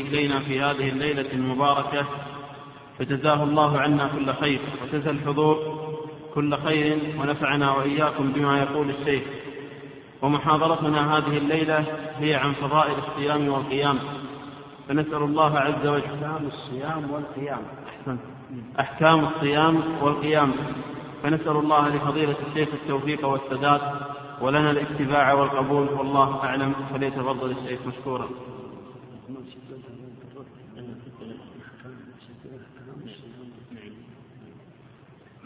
إلينا في هذه الليلة المباركة فجزاه الله عنا كل خير وجزى الحضور كل خير ونفعنا وإياكم بما يقول الشيخ. ومحاضرتنا هذه الليلة هي عن فضائل الصيام والقيام. فنسأل الله عز وجل أحكام الصيام والقيام. أحسن. أحكام الصيام والقيام. فنسأل الله لفضيلة الشيخ التوفيق والسداد ولنا الاتباع والقبول والله أعلم. فليتفضل الشيخ مشكورا.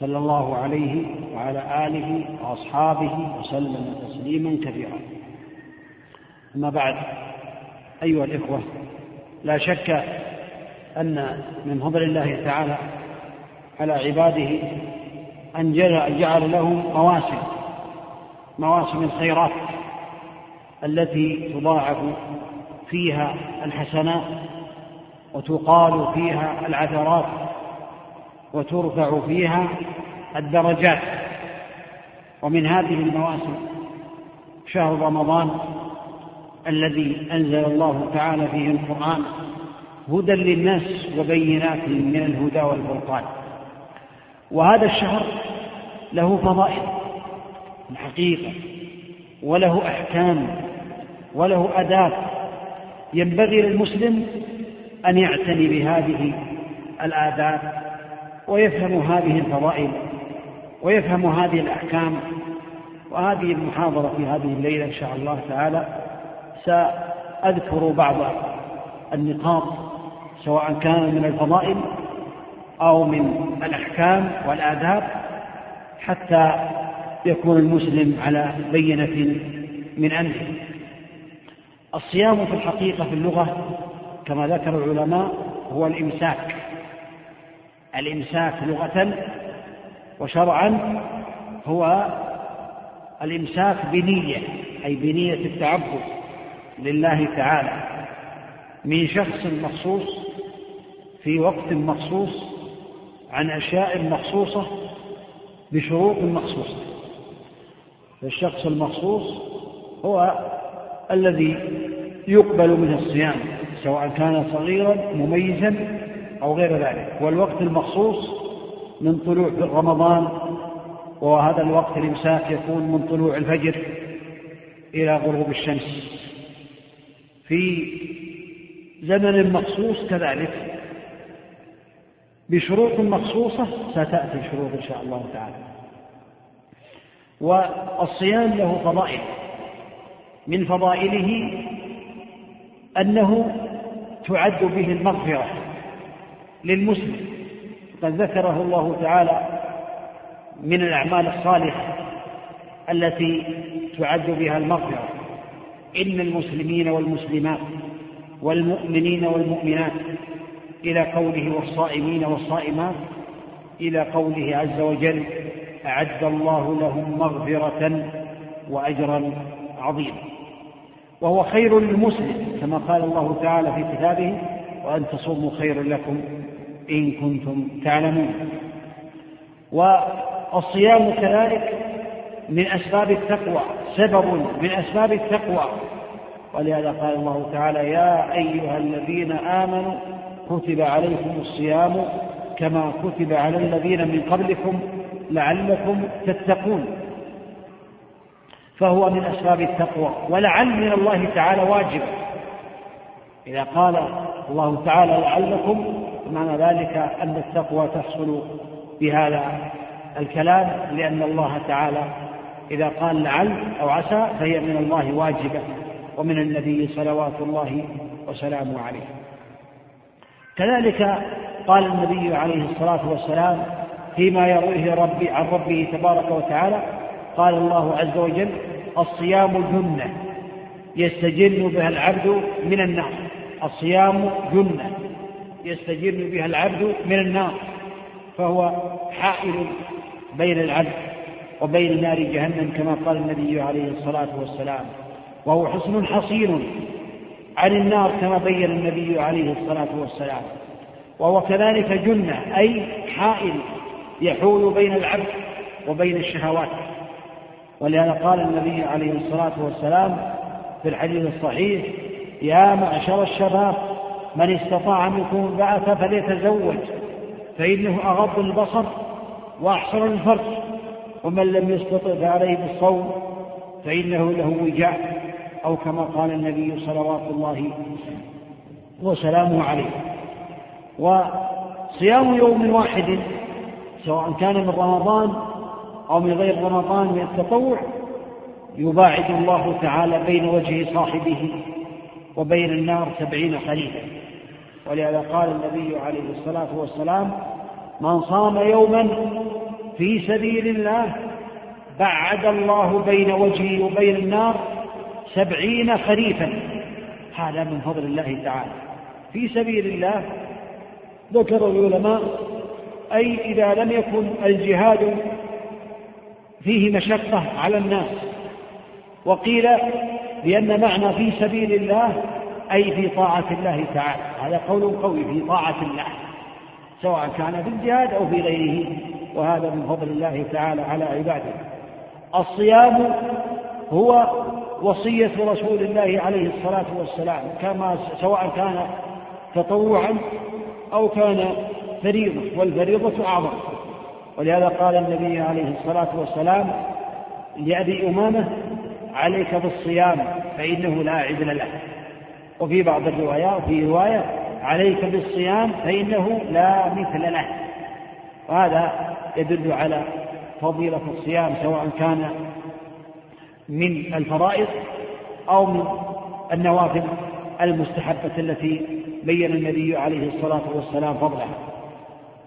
صلى الله عليه وعلى آله وأصحابه وسلم تسليما كثيرا. أما بعد أيها الإخوة لا شك أن من فضل الله تعالى على عباده أن جعل لهم مواسم مواسم الخيرات التي تضاعف فيها الحسنات وتقال فيها العثرات وترفع فيها الدرجات. ومن هذه المواسم شهر رمضان الذي أنزل الله تعالى فيه القرآن هدى للناس وبينات من الهدى والفرقان. وهذا الشهر له فضائل الحقيقة وله أحكام وله أداب ينبغي للمسلم أن يعتني بهذه الآداب ويفهم هذه الفضائل ويفهم هذه الأحكام وهذه المحاضرة في هذه الليلة إن شاء الله تعالى. سأذكر بعض النقاط سواء كان من الفضائل أو من الأحكام والآداب حتى يكون المسلم على بينة من أمره. الصيام في الحقيقة في اللغة كما ذكر العلماء هو الإمساك. الإمساك لغة وشرعا هو الإمساك بنية أي بنية التعبد لله تعالى. من شخص مخصوص في وقت مخصوص عن أشياء مخصوصة بشروط مخصوصة. فالشخص المخصوص هو الذي يقبل منه الصيام سواء كان صغيرا مميزا أو غير ذلك. والوقت المخصوص من طلوع رمضان وهذا الوقت الإمساك يكون من طلوع الفجر إلى غروب الشمس. في زمن مخصوص كذلك بشروط مخصوصة ستأتي الشروط إن شاء الله تعالى. والصيام له فضائل. من فضائله أنه تعد به المغفرة. للمسلم. قد ذكره الله تعالى من الأعمال الصالحة التي تعد بها المغفرة. إن المسلمين والمسلمات والمؤمنين والمؤمنات إلى قوله والصائمين والصائمات إلى قوله عز وجل أعد الله لهم مغفرة وأجرا عظيما. وهو خير للمسلم كما قال الله تعالى في كتابه وأن تصوموا خير لكم إن كنتم تعلمون. والصيام كذلك من أسباب التقوى سبب من أسباب التقوى. ولهذا قال الله تعالى يا أيها الذين آمنوا كتب عليكم الصيام كما كتب على الذين من قبلكم لعلكم تتقون. فهو من أسباب التقوى. ولعل من الله تعالى واجب. إذا قال الله تعالى لعلكم معنى ذلك أن التقوى تحصل بهذا الكلام لأن الله تعالى إذا قال لعل أو عسى فهي من الله واجبة ومن النبي صلوات الله وسلامه عليه. كذلك قال النبي عليه الصلاة والسلام فيما يرويه ربي عن ربه تبارك وتعالى قال الله عز وجل الصيام جنة يستجن بها العبد من النار الصيام جنة. يستجن بها العبد من النار فهو حائل بين العبد وبين نار جهنم كما قال النبي عليه الصلاة والسلام. وهو حصن حصين عن النار كما بين النبي عليه الصلاة والسلام. وهو كذلك جنة أي حائل يحول بين العبد وبين الشهوات. ولهذا قال النبي عليه الصلاة والسلام في الحديث الصحيح يا معشر الشباب من استطاع منكم البعث فليتزوج فإنه أغض البصر وأحسن الفرج. ومن لم يستطع فعليه بالصوم فإنه له وجاء أو كما قال النبي صلوات الله وسلامه عليه. وصيام يوم واحد سواء كان من رمضان أو من غير رمضان من التطوع يباعد الله تعالى بين وجه صاحبه وبين النار سبعين خليفة. ولهذا قال النبي عليه الصلاة والسلام من صام يوما في سبيل الله بعد الله بين وجهه وبين النار سبعين خريفا. هذا من فضل الله تعالى. في سبيل الله ذكر العلماء أي إذا لم يكن الجهاد فيه مشقة على الناس وقيل بأن معنى في سبيل الله أي في طاعة الله تعالى. هذا قول قوي في طاعة الله. سواء كان في الجهاد أو في غيره. وهذا من فضل الله تعالى على عباده. الصيام هو وصية رسول الله عليه الصلاة والسلام. كما سواء كان تطوعا أو كان فريضة. والفريضة أعظم. ولهذا قال النبي عليه الصلاة والسلام لأبي أمامة عليك بالصيام فإنه لا عدل له. وفي بعض الروايات في رواية عليك بالصيام فإنه لا مثل له. وهذا يدل على فضيلة الصيام سواء كان من الفرائض أو من النوافل المستحبة التي بين النبي عليه الصلاة والسلام فضلها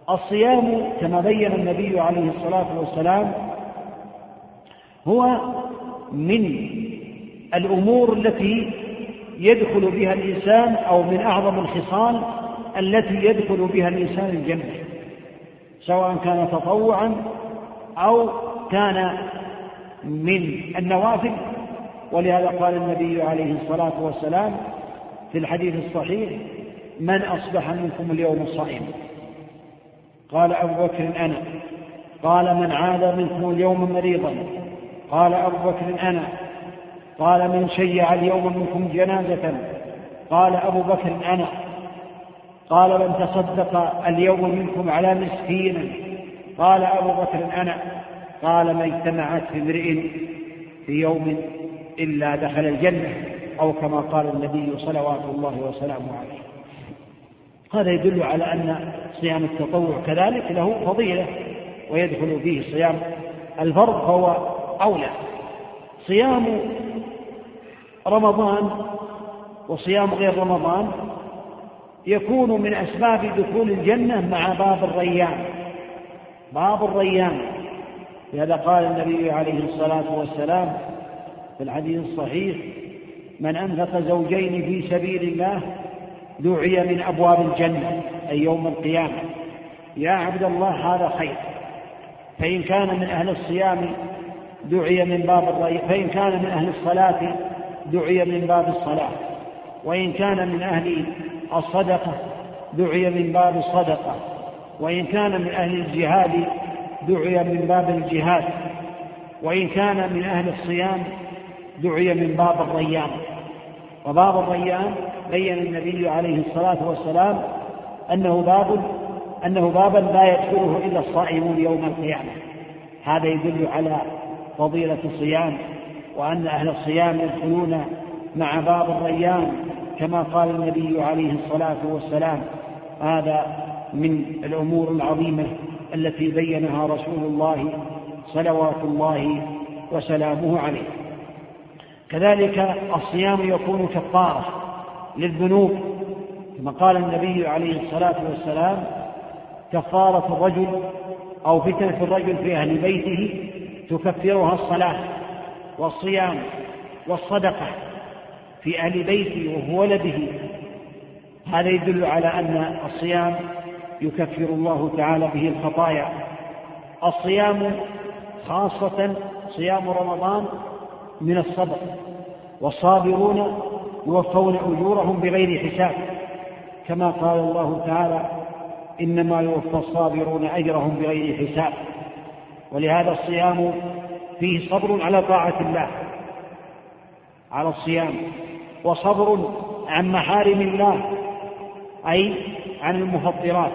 الصيام كما بين النبي عليه الصلاة والسلام هو من الأمور التي يدخل بها الإنسان أو من أعظم الخصال التي يدخل بها الإنسان الجنة سواء كان تطوعا أو كان من النوافل. ولهذا قال النبي عليه الصلاة والسلام في الحديث الصحيح من أصبح منكم اليوم صائما؟ قال أبو بكر أنا. قال من عاد منكم اليوم مريضا؟ قال أبو بكر أنا. قال من شيع اليوم منكم جنازة. قال أبو بكر أنا. قال من تصدق اليوم منكم على مسكين. قال أبو بكر أنا. قال ما اجتمعت في امرئ في يوم إلا دخل الجنة أو كما قال النبي صلوات الله وسلامه عليه. هذا يدل على أن صيام التطوع كذلك له فضيلة ويدخل فيه صيام الفرض فهو أولى. صيام رمضان وصيام غير رمضان يكون من أسباب دخول الجنة مع باب الريان. باب الريان. لهذا قال النبي عليه الصلاة والسلام في الحديث الصحيح من أنفق زوجين في سبيل الله دعي من أبواب الجنة أي يوم القيامة. يا عبد الله هذا خير. فإن كان من أهل الصيام دعي من باب الري فإن كان من أهل الصلاة دعي من باب الصلاة. وإن كان من أهل الصدقة دعي من باب الصدقة. وإن كان من أهل الجهاد دعي من باب الجهاد. وإن كان من أهل الصيام دعي من باب الريان. وباب الريان بين النبي عليه الصلاة والسلام أنه باب أنه بابا لا يدخله إلا الصائمون يوم القيامة. هذا يدل على فضيلة الصيام. وأن أهل الصيام يدخلون مع باب الريان كما قال النبي عليه الصلاة والسلام. هذا من الأمور العظيمة التي بينها رسول الله صلوات الله وسلامه عليه. كذلك الصيام يكون كفارة للذنوب كما قال النبي عليه الصلاة والسلام كفارة الرجل أو فتنة الرجل في أهل بيته تكفرها الصلاة. والصيام والصدقة في أهل بيته وولده هذا يدل على أن الصيام يكفر الله تعالى به الخطايا. الصيام خاصة صيام رمضان من الصبر والصابرون يوفون أجورهم بغير حساب. كما قال الله تعالى إنما يوفى الصابرون أجرهم بغير حساب. ولهذا الصيام فيه صبر على طاعة الله على الصيام وصبر عن محارم الله أي عن المفطرات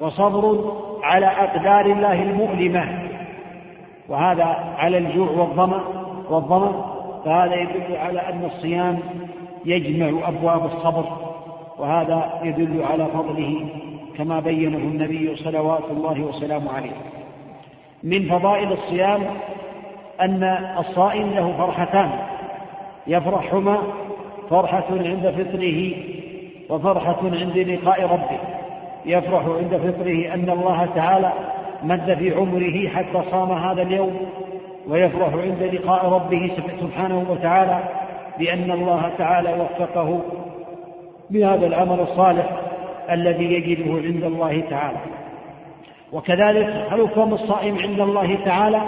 وصبر على أقدار الله المؤلمة وهذا على الجوع والظمأ والظمأ فهذا يدل على أن الصيام يجمع أبواب الصبر وهذا يدل على فضله كما بينه النبي صلوات الله وسلامه عليه. من فضائل الصيام أن الصائم له فرحتان يفرحهما فرحة عند فطره وفرحة عند لقاء ربه. يفرح عند فطره أن الله تعالى مد في عمره حتى صام هذا اليوم ويفرح عند لقاء ربه سبحانه وتعالى بأن الله تعالى وفقه بهذا العمل الصالح الذي يجده عند الله تعالى. وكذلك حلفهم الصائم عند الله تعالى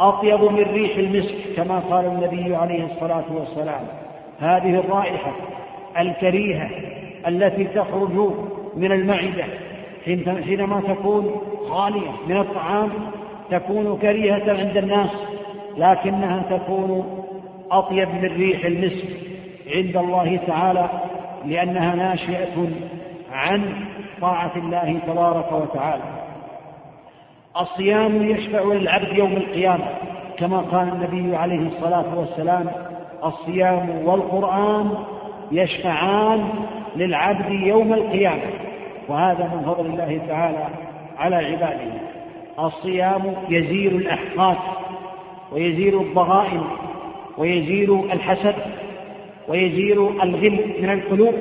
أطيب من ريح المسك كما قال النبي عليه الصلاة والسلام. هذه الرائحة الكريهة التي تخرج من المعدة حينما تكون خالية من الطعام تكون كريهة عند الناس لكنها تكون أطيب من ريح المسك عند الله تعالى لأنها ناشئة عن طاعة الله تبارك وتعالى. الصيام يشفع للعبد يوم القيامة كما قال النبي عليه الصلاة والسلام الصيام والقرآن يشفعان للعبد يوم القيامة وهذا من فضل الله تعالى على عباده. الصيام يزيل الأحقاد ويزيل الضغائن ويزيل الحسد ويزيل الغل من القلوب.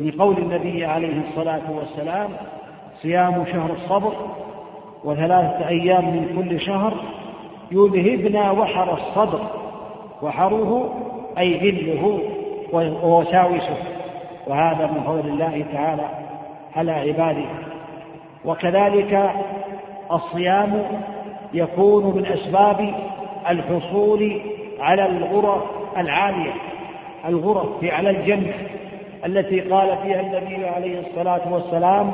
لقول النبي عليه الصلاة والسلام صيام شهر الصبر وثلاثة أيام من كل شهر يذهبنا وحر الصدر وحره أي غله ووساوسه. وهذا من فضل الله تعالى على عباده. وكذلك الصيام يكون من أسباب الحصول على الغرف العالية الغرف في على الجنة التي قال فيها النبي عليه الصلاة والسلام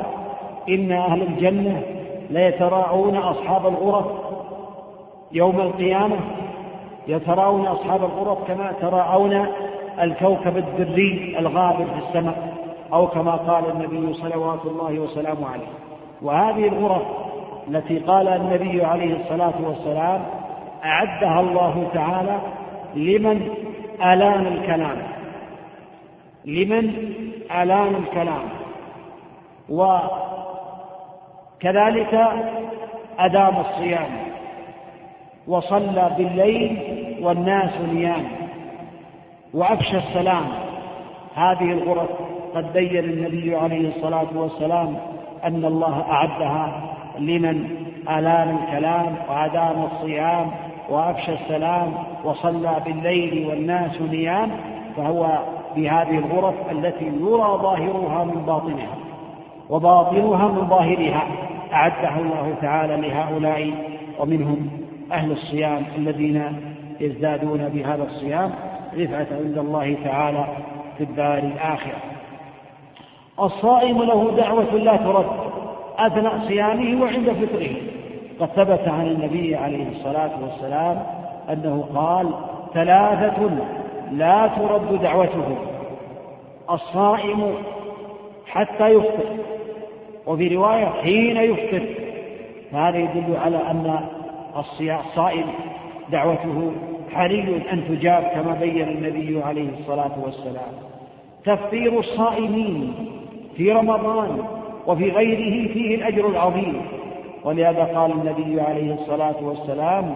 إن أهل الجنة ليتراءون أصحاب الغرف يوم القيامة. يتراءون أصحاب الغرف كما تراءون الكوكب الدري الغابر في السماء أو كما قال النبي صلوات الله وسلامه عليه. وهذه الغرف التي قال النبي عليه الصلاة والسلام أعدها الله تعالى لمن ألان الكلام لمن ألان الكلام. وكذلك أدام الصيام وصلى بالليل والناس نيام وأفشى السلام. هذه الغرف قد بين النبي عليه الصلاة والسلام أن الله أعدها لمن ألان الكلام وأدام الصيام وأفشى السلام وصلى بالليل والناس نيام فهو بهذه الغرف التي يرى ظاهرها من باطنها. وباطنها من ظاهرها أعدها الله تعالى لهؤلاء ومنهم أهل الصيام الذين يزدادون بهذا الصيام رفعة عند الله تعالى في الدار الآخرة. الصائم له دعوة لا ترد أثناء صيامه وعند فطره. قد ثبت عن النبي عليه الصلاة والسلام أنه قال ثلاثة لا ترد دعوتهم. الصائم حتى يفطر. وفي رواية حين يفطر. فهذا يدل على أن الصائم دعوته حري أن تجاب كما بين النبي عليه الصلاة والسلام. تفطير الصائمين في رمضان وفي غيره فيه الأجر العظيم. ولهذا قال النبي عليه الصلاة والسلام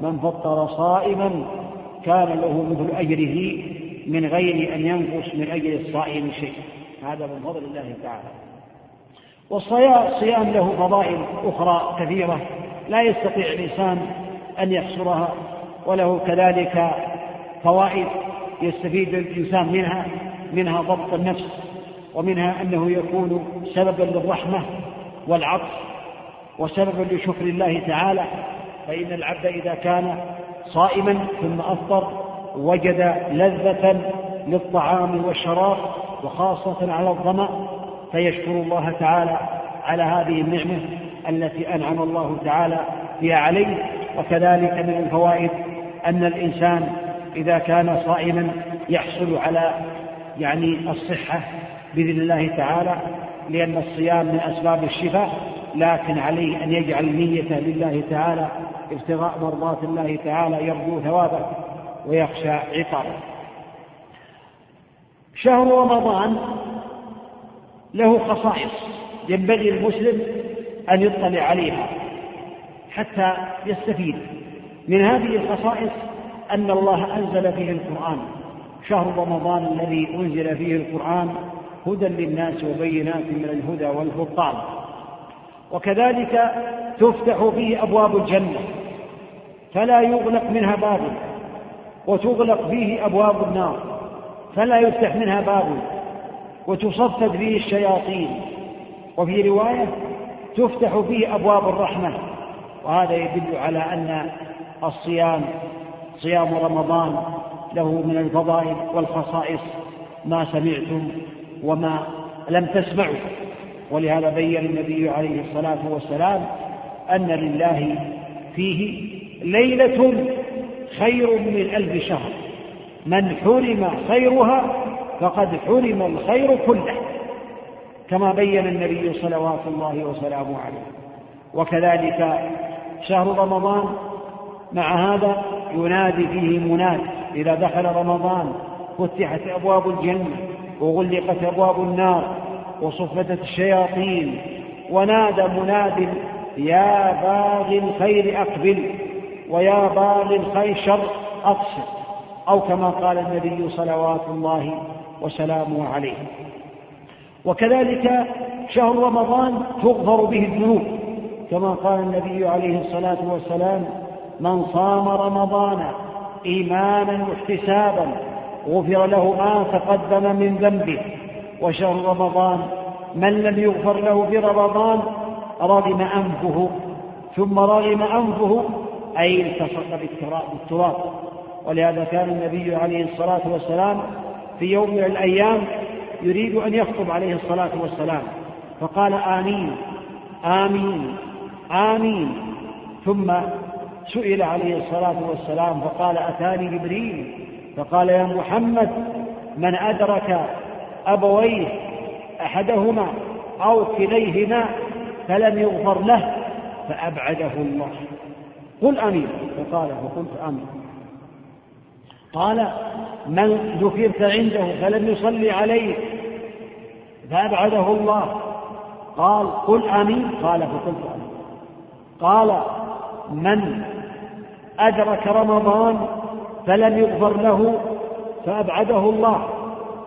من فطر صائما كان له مثل أجره من غير أن ينقص من أجر الصائم شيء هذا من فضل الله تعالى. والصيام له فضائل أخرى كثيرة. لا يستطيع الإنسان أن يحصرها وله كذلك فوائد يستفيد الإنسان منها منها ضبط النفس ومنها أنه يكون سببا للرحمة والعطف وسببا لشكر الله تعالى. فإن العبد إذا كان صائما ثم أفطر وجد لذة للطعام والشراب وخاصة على الظمأ فيشكر الله تعالى على هذه النعمة التي أنعم الله تعالى بها عليه. وكذلك من الفوائد أن الإنسان إذا كان صائما يحصل على يعني الصحة بإذن الله تعالى لأن الصيام من أسباب الشفاء لكن عليه أن يجعل نية لله تعالى ابتغاء مرضات الله تعالى يرجو ثوابه ويخشى عقابه. شهر رمضان له خصائص ينبغي المسلم أن يطلع عليها حتى يستفيد. من هذه الخصائص أن الله أنزل فيه القرآن. شهر رمضان الذي أنزل فيه القرآن هدى للناس وبينات من الهدى والفرقان. وكذلك تفتح فيه أبواب الجنة. فلا يغلق منها باب. وتغلق فيه أبواب النار. فلا يفتح منها باب. وتصفد فيه الشياطين. وفي رواية تفتح فيه أبواب الرحمة. وهذا يدل على أن الصيام صيام رمضان له من الفضائل والخصائص ما سمعتم وما لم تسمعوا. ولهذا بين النبي عليه الصلاة والسلام أن لله فيه ليلة خير من ألف شهر. من حرم خيرها فقد حرم الخير كله كما بين النبي صلوات الله وسلامه عليه. وكذلك شهر رمضان مع هذا ينادي فيه مناد إذا دخل رمضان فتحت أبواب الجنة وغلقت أبواب النار وصفدت الشياطين ونادى مناد يا باغي الخير أقبل ويا باغي الخير شر أقصر أو كما قال النبي صلوات الله وسلامه عليه. وكذلك شهر رمضان تغفر به الذنوب كما قال النبي عليه الصلاة والسلام من صام رمضان إيمانا واحتسابا غفر له ما تقدم من ذنبه. وشهر رمضان من لم يغفر له في رمضان رغم أنفه ثم رغم أنفه أي التصق بالتراب. ولهذا كان النبي عليه الصلاة والسلام في يوم من الأيام يريد أن يخطب عليه الصلاة والسلام فقال آمين آمين آمين. ثم سئل عليه الصلاة والسلام فقال أتاني جبريل؟ فقال يا محمد من أدرك أبويه أحدهما أو كليهما فلم يغفر له فأبعده الله. قل أمين. فقال فقلت آمين. قال من ذكرت عنده فلم يصلي عليه فأبعده الله. قال قل آمين. قال فقلت آمين. قال من أدرك رمضان فلم يغفر له فأبعده الله.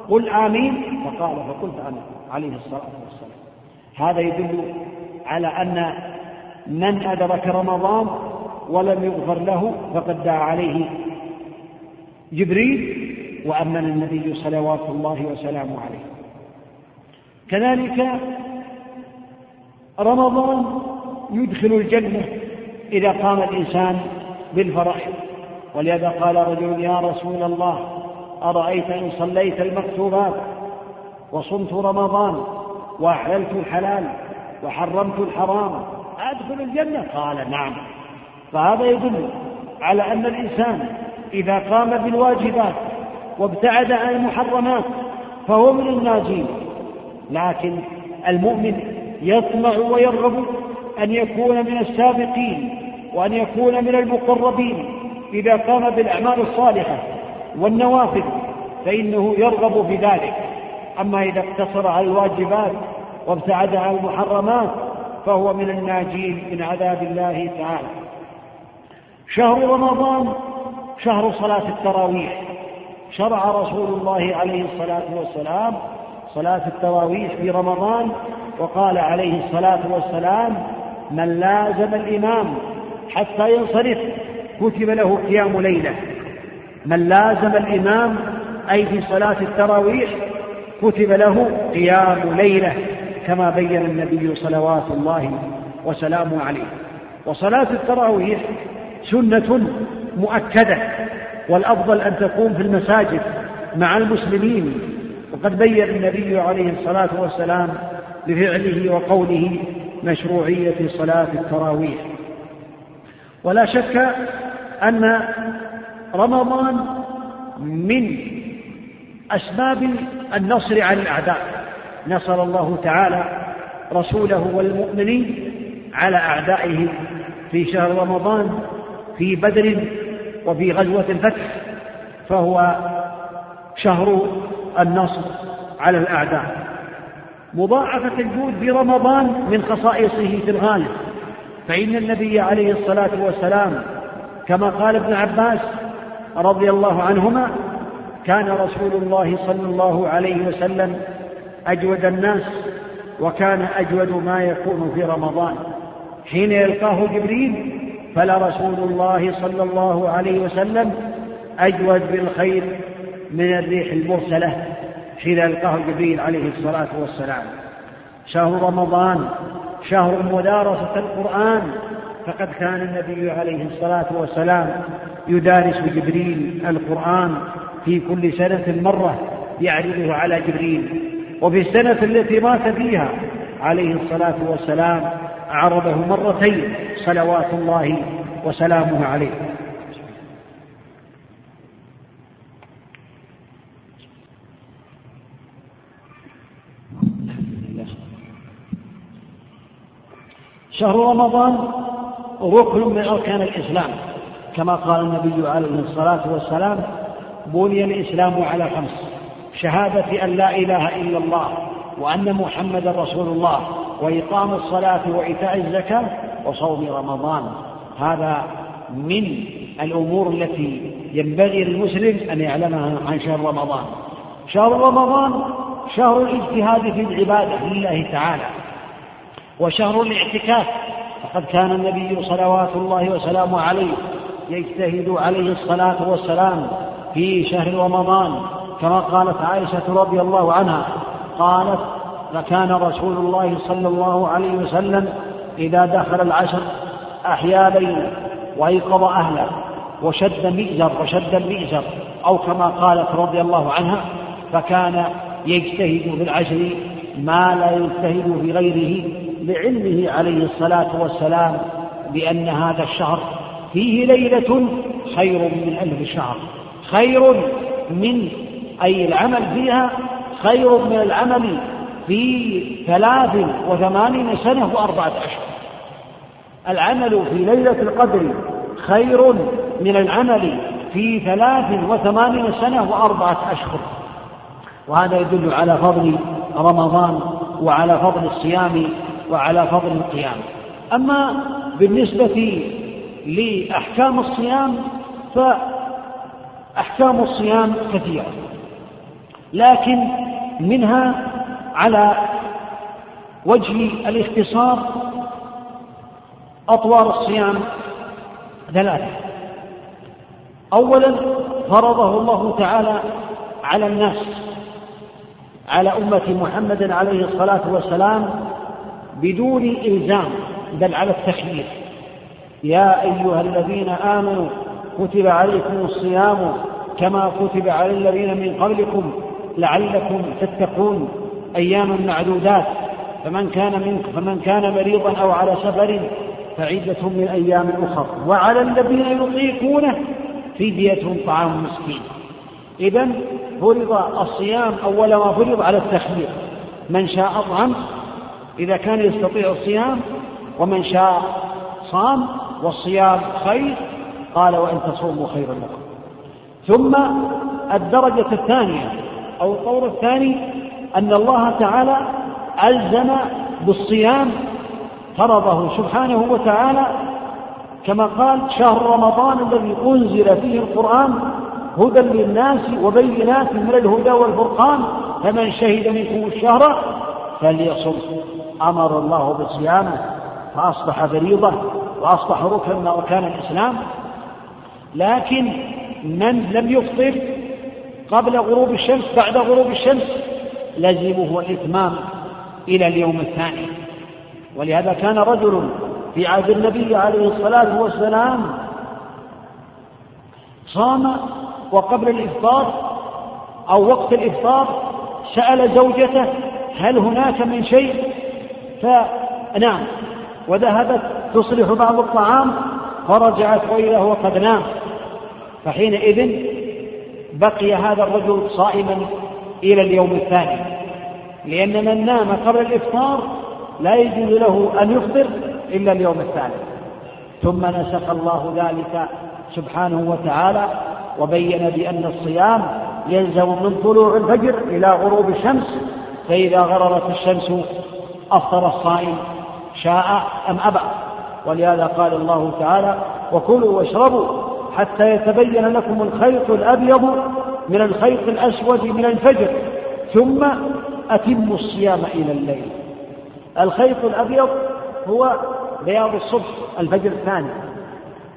قل آمين. فقال فقلت آمين. عليه الصلاة والسلام. هذا يدل على أن من أدرك رمضان ولم يغفر له فقد دعا عليه. جبريل وأمن النبي صلوات الله وسلامه عليه. كذلك رمضان يدخل الجنة إذا قام الإنسان بالفرائض ولهذا قال رجل يا رسول الله أرأيت إن صليت المكتوبات وصمت رمضان وأحللت الحلال وحرمت الحرام أدخل الجنة؟ قال نعم. فهذا يدل على أن الإنسان إذا قام بالواجبات وابتعد عن المحرمات فهو من الناجين. لكن المؤمن يطمع ويرغب أن يكون من السابقين وأن يكون من المقربين. إذا قام بالأعمال الصالحة والنوافل فإنه يرغب في ذلك. أما إذا اقتصر على الواجبات وابتعد عن المحرمات فهو من الناجين من عذاب الله تعالى. شهر رمضان شهر صلاة التراويح. شرع رسول الله عليه الصلاة والسلام صلاة التراويح في رمضان وقال عليه الصلاة والسلام من لازم الإمام حتى ينصرف كتب له قيام ليلة. من لازم الإمام أي في صلاة التراويح كتب له قيام ليلة كما بين النبي صلوات الله وسلامه عليه. وصلاة التراويح سنة مؤكدة والأفضل أن تكون في المساجد مع المسلمين. وقد بين النبي عليه الصلاة والسلام بفعله وقوله مشروعية صلاة التراويح. ولا شك أن رمضان من أسباب النصر على الأعداء. نصر الله تعالى رسوله والمؤمنين على أعدائه في شهر رمضان في بدر وفي غزوة الفتح فهو شهر النصر على الأعداء. مضاعفة الجود في رمضان من خصائصه في الغالب. فإن النبي عليه الصلاة والسلام كما قال ابن عباس رضي الله عنهما كان رسول الله صلى الله عليه وسلم أجود الناس وكان أجود ما يكون في رمضان. حين يلقاه جبريل فلرسول الله صلى الله عليه وسلم أجود بالخير من الريح المرسلة حين يلقاه جبريل عليه الصلاة والسلام. شهر رمضان شهر مدارسة القرآن فقد كان النبي عليه الصلاة والسلام يدارس جبريل القرآن في كل سنة مرة يعرضه على جبريل. وفي السنة التي مات فيها عليه الصلاة والسلام عرضه مرتين صلوات الله وسلامه عليه. شهر رمضان ركن من أركان الإسلام. كما قال النبي عليه الصلاة والسلام بني الإسلام على خمس شهادة أن لا إله إلا الله وأن محمدا رسول الله. وإقام الصلاة وإيتاء الزكاة وصوم رمضان. هذا من الأمور التي ينبغي للمسلم أن يعلمها عن شهر رمضان. شهر رمضان شهر الاجتهاد في العبادة لله تعالى وشهر الاعتكاف. فقد كان النبي صلوات الله وسلامه عليه يجتهد عليه الصلاة والسلام في شهر رمضان. كما قالت عائشة رضي الله عنها قالت فكان رسول الله صلى الله عليه وسلم إذا دخل العشر أحيا ليلا وأيقظ أهله وشد مئزر وشد المئزر أو كما قالت رضي الله عنها فكان يجتهد في العشر ما لا يجتهد في غيره لعلمه عليه الصلاة والسلام بأن هذا الشهر فيه ليلة خير من ألف شهر. خير من أي العمل فيها خير من العمل في ثلاث وثمانين سنة وأربعة أشهر العمل في ليلة القدر خير من العمل في ثلاث وثمانين سنة وأربعة أشهر وهذا يدل على فضل رمضان وعلى فضل الصيام وعلى فضل القيام. أما بالنسبة لأحكام الصيام فأحكام الصيام كثيرة. لكن منها على وجه الاختصار أطوار الصيام ثلاثة. أولا فرضه الله تعالى على الناس على أمة محمد عليه الصلاة والسلام بدون إلزام بل على التخيير. يا أيها الذين آمنوا كتب عليكم الصيام كما كتب على الذين من قبلكم لعلكم تتقون. أياما معدودات فمن كان منكم فمن كان مريضا أو على سفر فعدة من أيام أخر. وعلى الذين يطيقونه فدية طعام مسكين. إذا فرض الصيام أول ما فرض على التخيير من شاء أطعم إذا كان يستطيع الصيام ومن شاء صام والصيام خير قال وإن تصوموا خير لكم. ثم الدرجة الثانية أو الطور الثاني أن الله تعالى ألزم بالصيام فرضه سبحانه وتعالى كما قال شهر رمضان الذي أنزل فيه القرآن هدى للناس وبينات من الهدى والفرقان فمن شهد منكم الشهر فليصم. أمر الله بصيامه فأصبح فريضة وأصبح ركنا من أركان الإسلام. لكن من لم يفطر قبل غروب الشمس بعد غروب الشمس لزمه الإتمام إلى اليوم الثاني. ولهذا كان رجل في عهد النبي عليه الصلاة والسلام صام وقبل الإفطار أو وقت الإفطار سأل زوجته هل هناك من شيء؟ فنام. وذهبت تصلح بعض الطعام فرجعت وإذا هو قد نام. فحينئذ بقي هذا الرجل صائما إلى اليوم الثاني. لأن من نام قبل الإفطار لا يجوز له أن يفطر إلا اليوم الثاني ثم نسخ الله ذلك سبحانه وتعالى وبين بأن الصيام يلزم من طلوع الفجر إلى غروب الشمس فإذا غربت الشمس أفطر الصائم شاء أم أبى. ولهذا قال الله تعالى وكلوا واشربوا حتى يتبين لكم الخيط الأبيض من الخيط الأسود من الفجر ثم أتموا الصيام إلى الليل. الخيط الأبيض هو بياض الصبح الفجر الثاني.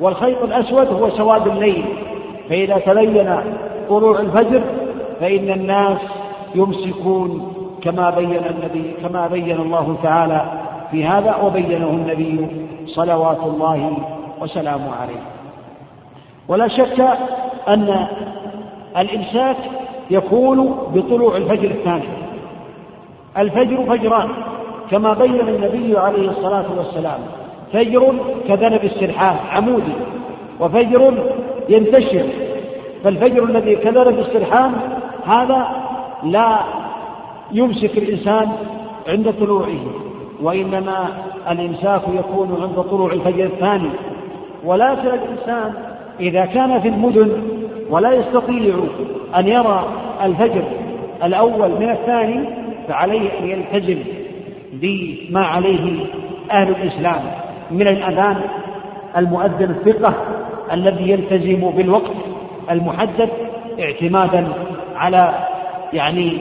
والخيط الأسود هو سواد الليل. فإذا تبين طلوع الفجر فإن الناس يمسكون كما بين النبي كما بين الله تعالى في هذا وبينه النبي صلوات الله وسلامه عليه. ولا شك أن الإمساك يكون بطلوع الفجر الثاني. الفجر فجران كما بين النبي عليه الصلاة والسلام. فجر كذنب السرحان عمودي. وفجر ينتشر. فالفجر الذي كذنب السرحان هذا لا يمسك الإنسان عند طلوعه وإنما الإمساك يكون عند طلوع الفجر الثاني. ولكن الإنسان إذا كان في المدن ولا يستطيع أن يرى الفجر الأول من الثاني فعليه أن يلتزم بما عليه أهل الإسلام من الأذان المؤذن الثقة الذي يلتزم بالوقت المحدد اعتمادا على يعني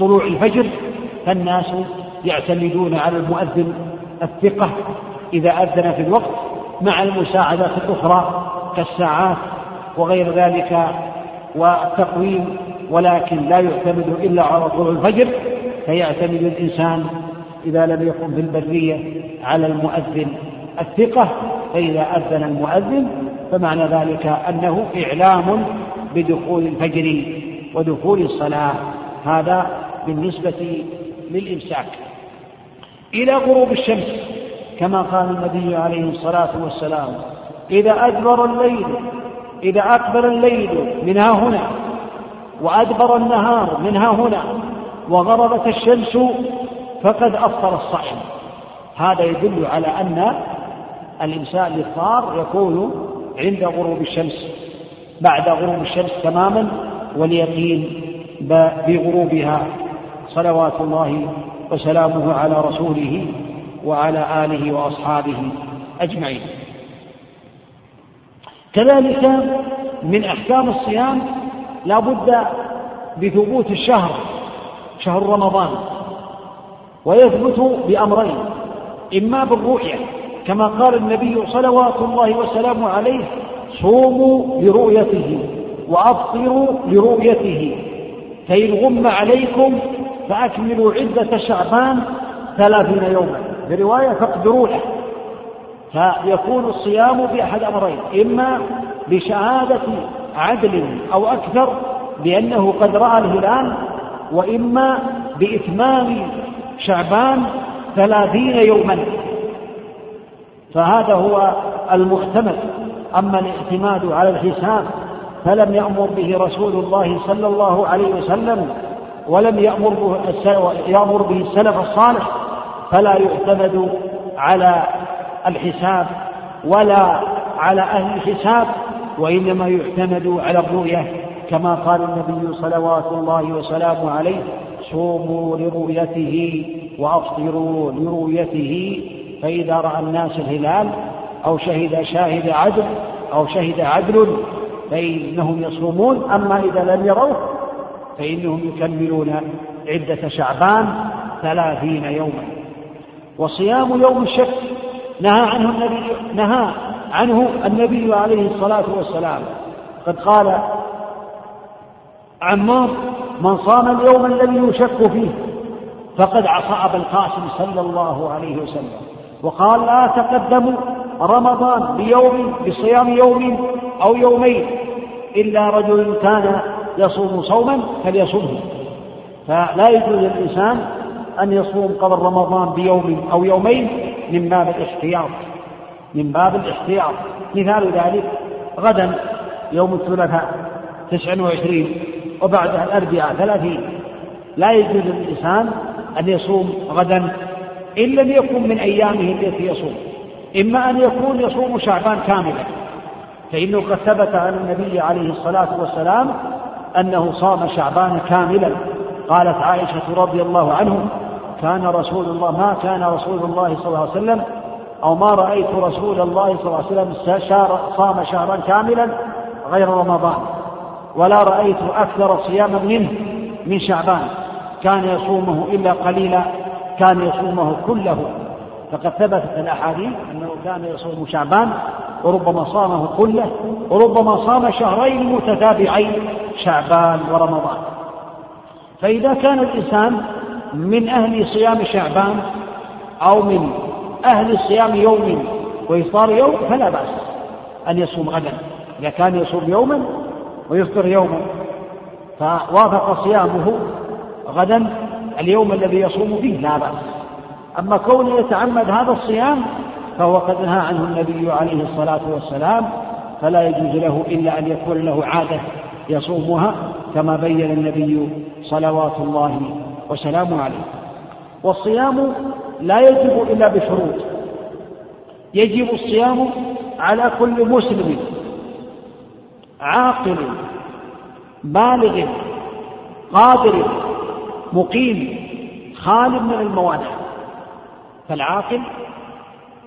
طلوع الفجر فالناس يعتمدون على المؤذن الثقة إذا أذن في الوقت مع المساعدات الأخرى كالساعات وغير ذلك والتقويم ولكن لا يعتمد إلا على طلوع الفجر. فيعتمد الإنسان إذا لم يكن في البرية على المؤذن الثقة فإذا أذن المؤذن فمعنى ذلك أنه إعلام بدخول الفجر ودخول الصلاة هذا بالنسبة للإمساك. إلى غروب الشمس كما قال النبي عليه الصلاة والسلام إذا أدبر الليل إذا أقبل الليل من ها هنا وأدبر النهار من ها هنا وغربت الشمس فقد أفطر الصائم. هذا يدل على أن الإمساء الإفطار يكون عند غروب الشمس بعد غروب الشمس تماما واليقين بغروبها. صلوات الله وسلامه على رسوله وعلى آله وأصحابه أجمعين. كذلك من أحكام الصيام لا بد بثبوت الشهر شهر رمضان ويثبت بأمرين إما بالرؤية كما قال النبي صلوات الله وسلامه عليه صوموا لرؤيته وأفطروا لرؤيته فإن غم عليكم فأكملوا عدة شعبان ثلاثين يوما. برواية فاقدروا له. فيكون الصيام بأحد أمرين إما بشهادة عدل أو أكثر بأنه قد رأى الهلال وإما بإتمام شعبان ثلاثين يوما. فهذا هو المعتمد أما الاعتماد على الحساب فلم يأمر به رسول الله صلى الله عليه وسلم ولم يأمر به يأمر به السلف الصالح. فلا يعتمد على الحساب ولا على أهل الحساب وإنما يعتمد على الرؤية. كما قال النبي صلوات الله وسلامه عليه صوموا لرؤيته وأفطروا لرؤيته فإذا رأى الناس الهلال أو شهد شاهد عدل أو شهد عدل فإنهم يصومون أما إذا لم يروه فإنهم يكملون عدة شعبان ثلاثين يوما. وصيام يوم الشك نهى عنه النبي نهى عنه النبي عليه الصلاة والسلام. قد قال عمار من صام اليوم الذي يشك فيه فقد عصى أبا القاسم صلى الله عليه وسلم وقال لا تقدموا رمضان بيوم بصيام يوم أو يومين إلا رجل كان يصوم صوما فليصومه. فلا يجوز للإنسان أن يصوم قبل رمضان بيوم أو يومين من باب الاحتياط من باب الاحتياط. مثال ذلك غدا يوم الثلاثاء تسع وعشرين وبعدها الأربعاء ثلاثين. لا يجوز للإنسان أن يصوم غدا إن لم يكن من أيامه التي يصوم. إما أن يكون يصوم شعبان كاملا. فإنه قد ثبت عن النبي عليه الصلاة والسلام أنه صام شعبان كاملا. قالت عائشة رضي الله عنه كان رسول الله ما كان رسول الله صلى الله عليه وسلم أو ما رأيت رسول الله صلى الله عليه وسلم صام شهرا كاملا غير رمضان. ولا رأيت أكثر صياما منه من شعبان. كان يصومه إلا قليلا كان يصومه كله. فقد ثبتت الأحاديث أنه كان يصوم شعبان وربما صامه كله وربما صام شهرين متتابعين شعبان ورمضان. فإذا كان الإنسان من أهل صيام شعبان أو من أهل صيام يوم وإفطار يوم فلا بأس أن يصوم غدا. إذا كان يصوم يوما ويفطر يوما فوافق صيامه غدا اليوم الذي يصوم فيه لا بأس. أما كونه يتعمد هذا الصيام فهو قد نهى عنه النبي عليه الصلاة والسلام فلا يجوز له إلا أن يكون له عادة يصومها كما بين النبي صلوات الله وسلامه عليه. والصيام لا يجب إلا بشروط. يجب الصيام على كل مسلم. عاقل بالغ قادر مقيم خال من الموانع. فالعاقل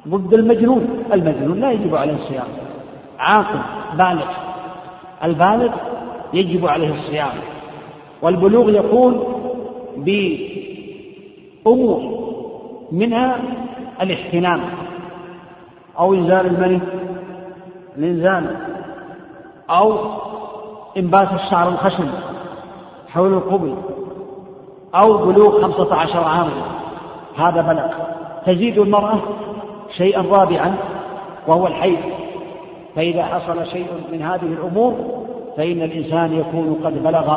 ضد المجنون. المجنون لا يجب عليه الصيام. عاقل بالغ. البالغ يجب عليه الصيام. والبلوغ يكون بأمور منها الاحتلام أو إنزال المني. الإنزال أو إنبات الشعر الخشن حول القبل أو بلوغ خمسة عشر عاما. هذا بلغ. تزيد المرأة شيئا رابعا وهو الحيض. فإذا حصل شيء من هذه الأمور فإن الإنسان يكون قد بلغ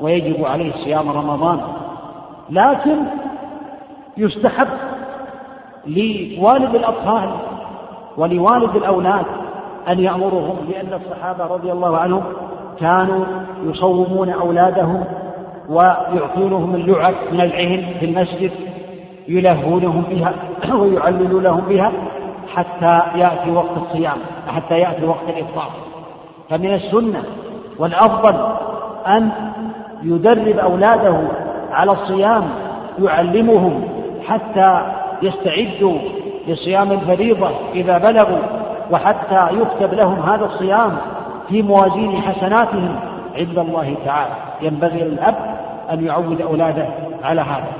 ويجب عليه صيام رمضان. لكن يستحب لوالد الأطفال ولوالد الأولاد أن يأمرهم لأن الصحابة رضي الله عنهم كانوا يصومون أولادهم ويعطونهم اللعب من العهن في المسجد يلهونهم بها ويعللوا لهم بها حتى يأتي وقت الصيام حتى يأتي وقت الإفطار. فمن السنة والأفضل أن يدرب أولاده على الصيام يعلمهم حتى يستعدوا لصيام الفريضة إذا بلغوا وحتى يكتب لهم هذا الصيام في موازين حسناتهم عند الله تعالى. ينبغي للأب أن يعود أولاده على هذا.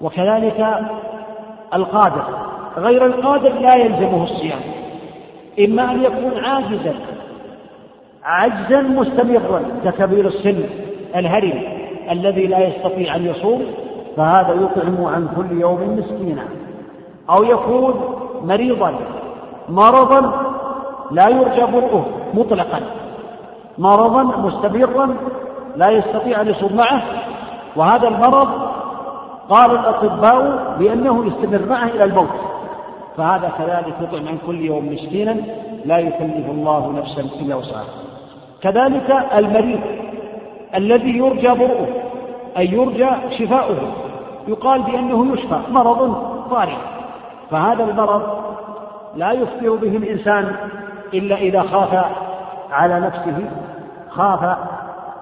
وكذلك القادر. غير القادر لا يلزمه الصيام. إما أن يكون عاجزا عجزا مستمرا ككبير السن الهرم الذي لا يستطيع أن يصوم فهذا يطعم عن كل يوم مسكينا. أو يكون مريضا. مرضا لا يرجى برؤه مطلقا مرضا مستمرا لا يستطيع أن يصوم معه. وهذا المرض قال الأطباء بأنه يستمر معه إلى الموت. فهذا كذلك يطعم عن كل يوم مسكينا لا يكلف الله نفسا إلا وسعها. كذلك المريض الذي يرجى برؤه أي يرجى شفاؤه يقال بأنه يشفى مرض طارئ فهذا المرض لا يفطر به الإنسان إلا إذا خاف على نفسه خاف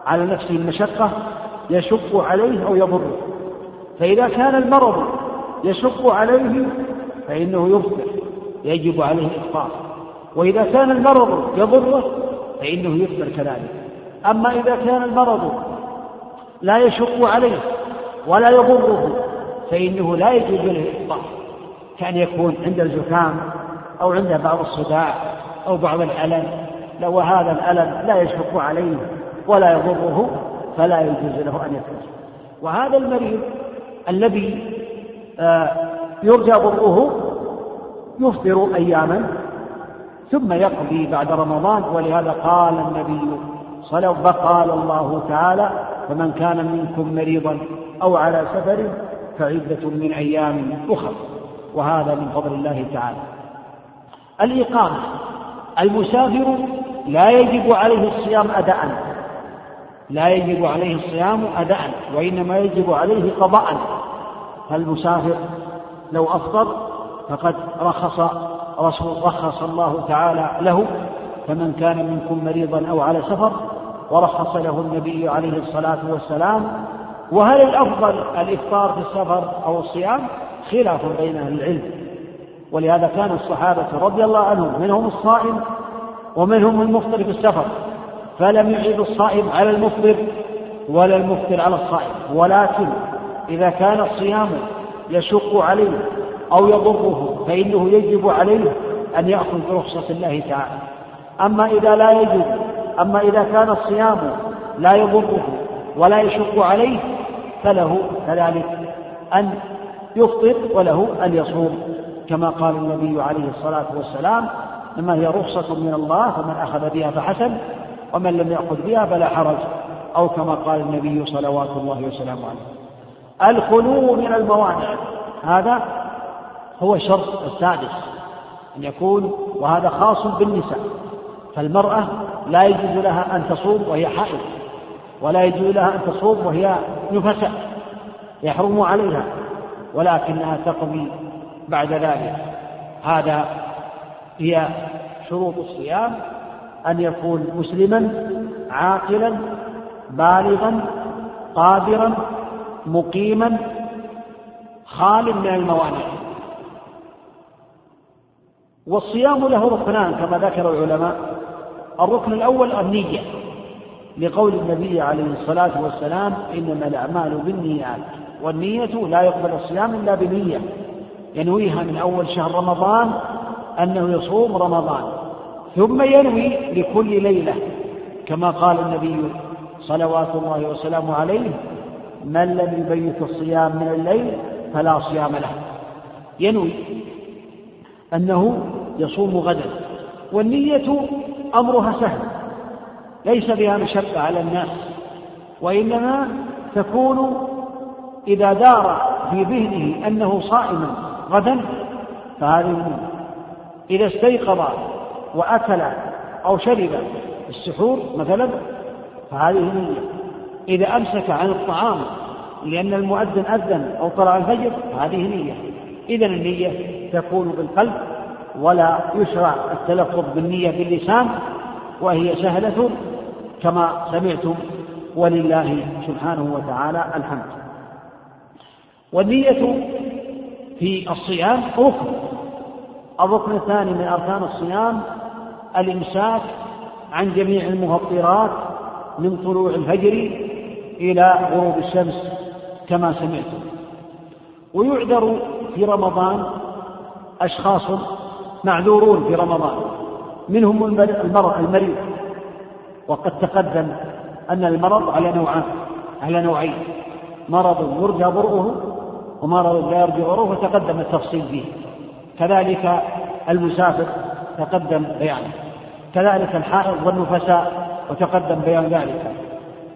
على نفسه المشقة يشق عليه أو يضره. فإذا كان المرض يشق عليه فإنه يفطر يجب عليه الإفطار وإذا كان المرض يضره فإنه يفطر كذلك. أما إذا كان المرض لا يشق عليه ولا يضره فإنه لا يجوز له الإفطار كأن يكون عند الزكام أو عنده بعض الصداع أو بعض الألم لو هذا الألم لا يشق عليه ولا يضره فلا يجوز له أن يفطر وهذا المريض الذي آه، يرجى ضره يفطر أياما ثم يقضي بعد رمضان ولهذا قال النبي صلى الله قال الله تعالى فمن كان منكم مريضا أو على سفر فعدة من أيام أخر. وهذا من فضل الله تعالى. الإقامة. المسافر لا يجب عليه الصيام أداء. لا يجب عليه الصيام أداء وإنما يجب عليه قضاء. فالمسافر لو أفطر فقد رخص رسول رخص الله تعالى له فمن كان منكم مريضا أو على سفر ورخص له النبي عليه الصلاة والسلام. وهل الأفضل الإفطار في السفر أو الصيام؟ خلاف بين أهل العلم. ولهذا كان الصحابة رضي الله عنهم منهم الصائم ومنهم المفطر في السفر. فلم يعيب الصائم على المفطر ولا المفطر على الصائم. ولكن إذا كان الصيام يشق عليه أو يضره فإنه يجب عليه أن يأخذ برخصة الله تعالى. أما إذا لا يجب أما إذا كان الصيام لا يضره ولا يشق عليه فله كذلك أن يفطر وله أن يصوم. كما قال النبي عليه الصلاة والسلام إنما هي رخصة من الله فمن أخذ بها فحسن ومن لم يأخذ بها فلا حرج أو كما قال النبي صلوات الله وسلامه عليه. الخلو من الموانع. هذا هو الشرط السادس أن يكون وهذا خاص بالنساء. فالمرأة لا يجوز لها أن تصوم وهي حائض ولا يجوز لها أن تصوم وهي نفساء يحرم عليها ولكنها تقضي بعد ذلك. هذا هي شروط الصيام أن يكون مسلما عاقلا بالغا قادرا مقيما خال من الموانع. والصيام له ركنان كما ذكر العلماء. الركن الأول النية لقول النبي عليه الصلاة والسلام إنما الأعمال بالنيات. والنية لا يقبل الصيام إلا بنية. ينويها من أول شهر رمضان أنه يصوم رمضان ثم ينوي لكل ليلة كما قال النبي صلوات الله وسلامه عليه من لم يبيت الصيام من الليل فلا صيام له. ينوي أنه يصوم غدا والنية أمرها سهل ليس بها مشقة على الناس وإنما تكون إذا دار في ذهنه أنه صائم غدا فهذه النية إذا استيقظ وأكل أو شرب السحور مثلا فهذه نية. إذا أمسك عن الطعام لأن المؤذن أذن أو طلع الفجر فهذه نية. إذا النية تكون بالقلب ولا يشرع التلفظ بالنية باللسان وهي سهلة كما سمعتم. ولله سبحانه وتعالى الحمد. والنية في الصيام ركن. الركن الثاني من أركان الصيام الإمساك عن جميع المفطرات من طلوع الفجر إلى غروب الشمس كما سمعتم. ويعذر في رمضان أشخاص معذورون في رمضان منهم المرض وقد تقدم أن المرض على نوعان على نوعين مرض يرجى برؤه ومرض لا يرجى برؤه وتقدم التفصيل فيه. كذلك المسافر تقدم بيانه. كذلك الحائض والنفساء وتقدم بيان ذلك.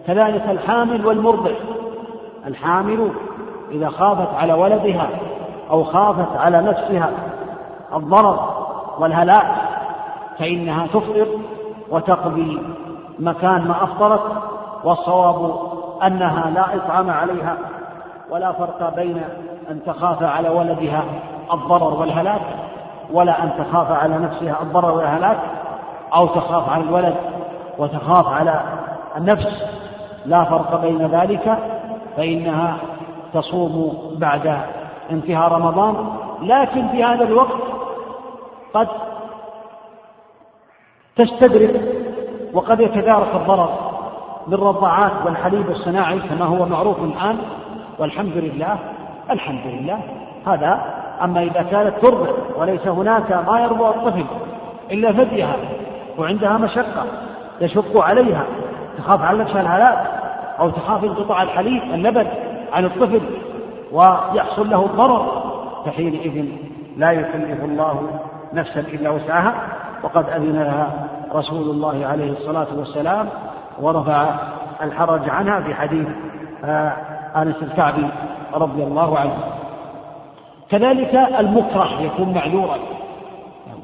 كذلك الحامل والمرضع. الحامل إذا خافت على ولدها أو خافت على نفسها الضرر والهلاك فإنها تفطر وتقضي مكان ما أفطرت والصواب أنها لا إطعام عليها. ولا فرق بين أن تخاف على ولدها الضرر والهلاك ولا أن تخاف على نفسها الضرر والهلاك أو تخاف على الولد وتخاف على النفس. لا فرق بين ذلك فإنها تصوم بعد انتهاء رمضان. لكن في هذا الوقت قد تستدرك وقد يتدارك الضرر بالرضاعات والحليب الصناعي كما هو معروف الآن. والحمد لله الحمد لله. هذا أما إذا كانت ترضع وليس هناك ما يرضع الطفل إلا ثديها وعندها مشقة يشق عليها تخاف على نفسها الهلاك أو تخاف انقطاع الحليب اللبن عن الطفل ويحصل له ضرر فحينئذ لا يكلف الله نفسا إلا وسعها. وقد أذن لها رسول الله عليه الصلاة والسلام ورفع الحرج عنها في حديث آه، أنس الكعبي رضي الله عنه. كذلك المكره يكون معذورا.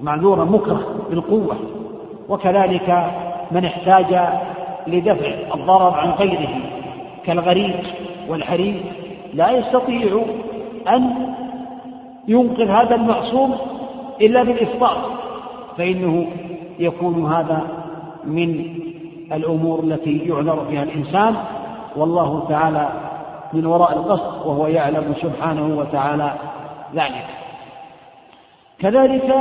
معذورا مكره بالقوة. وكذلك من احتاج لدفع الضرر عن غيره كالغريق والحريق لا يستطيع أن ينقذ هذا المعصوم إلا بالإفطار. فإنه يكون هذا من الأمور التي يعذر فيها الإنسان. والله تعالى من وراء القصد وهو يعلم سبحانه وتعالى ذلك. كذلك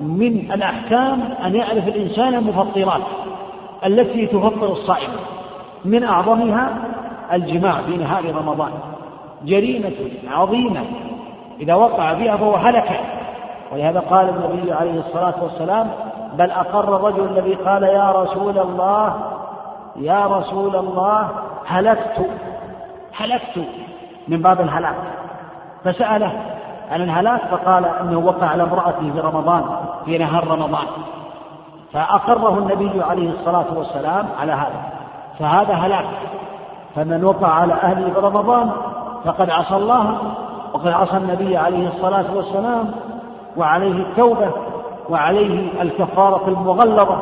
من الأحكام أن يعرف الإنسان المفطرات التي تفطر الصائم. من أعظمها الجماع في نهار رمضان. جريمة عظيمة. إذا وقع بها فهو هلك. ولهذا قال النبي عليه الصلاة والسلام بل أقر الرجل الذي قال يا رسول الله يا رسول الله هلكت هلكت من باب الهلاك. فسأله عن الهلاك فقال إنه وقع على امرأته في رمضان في نهار رمضان. فأقره النبي عليه الصلاة والسلام على هذا. فهذا هلاك. فمن وقع على أهله في رمضان فقد عصى الله وقد عصى النبي عليه الصلاة والسلام وعليه التوبة وعليه الكفارة المغلظة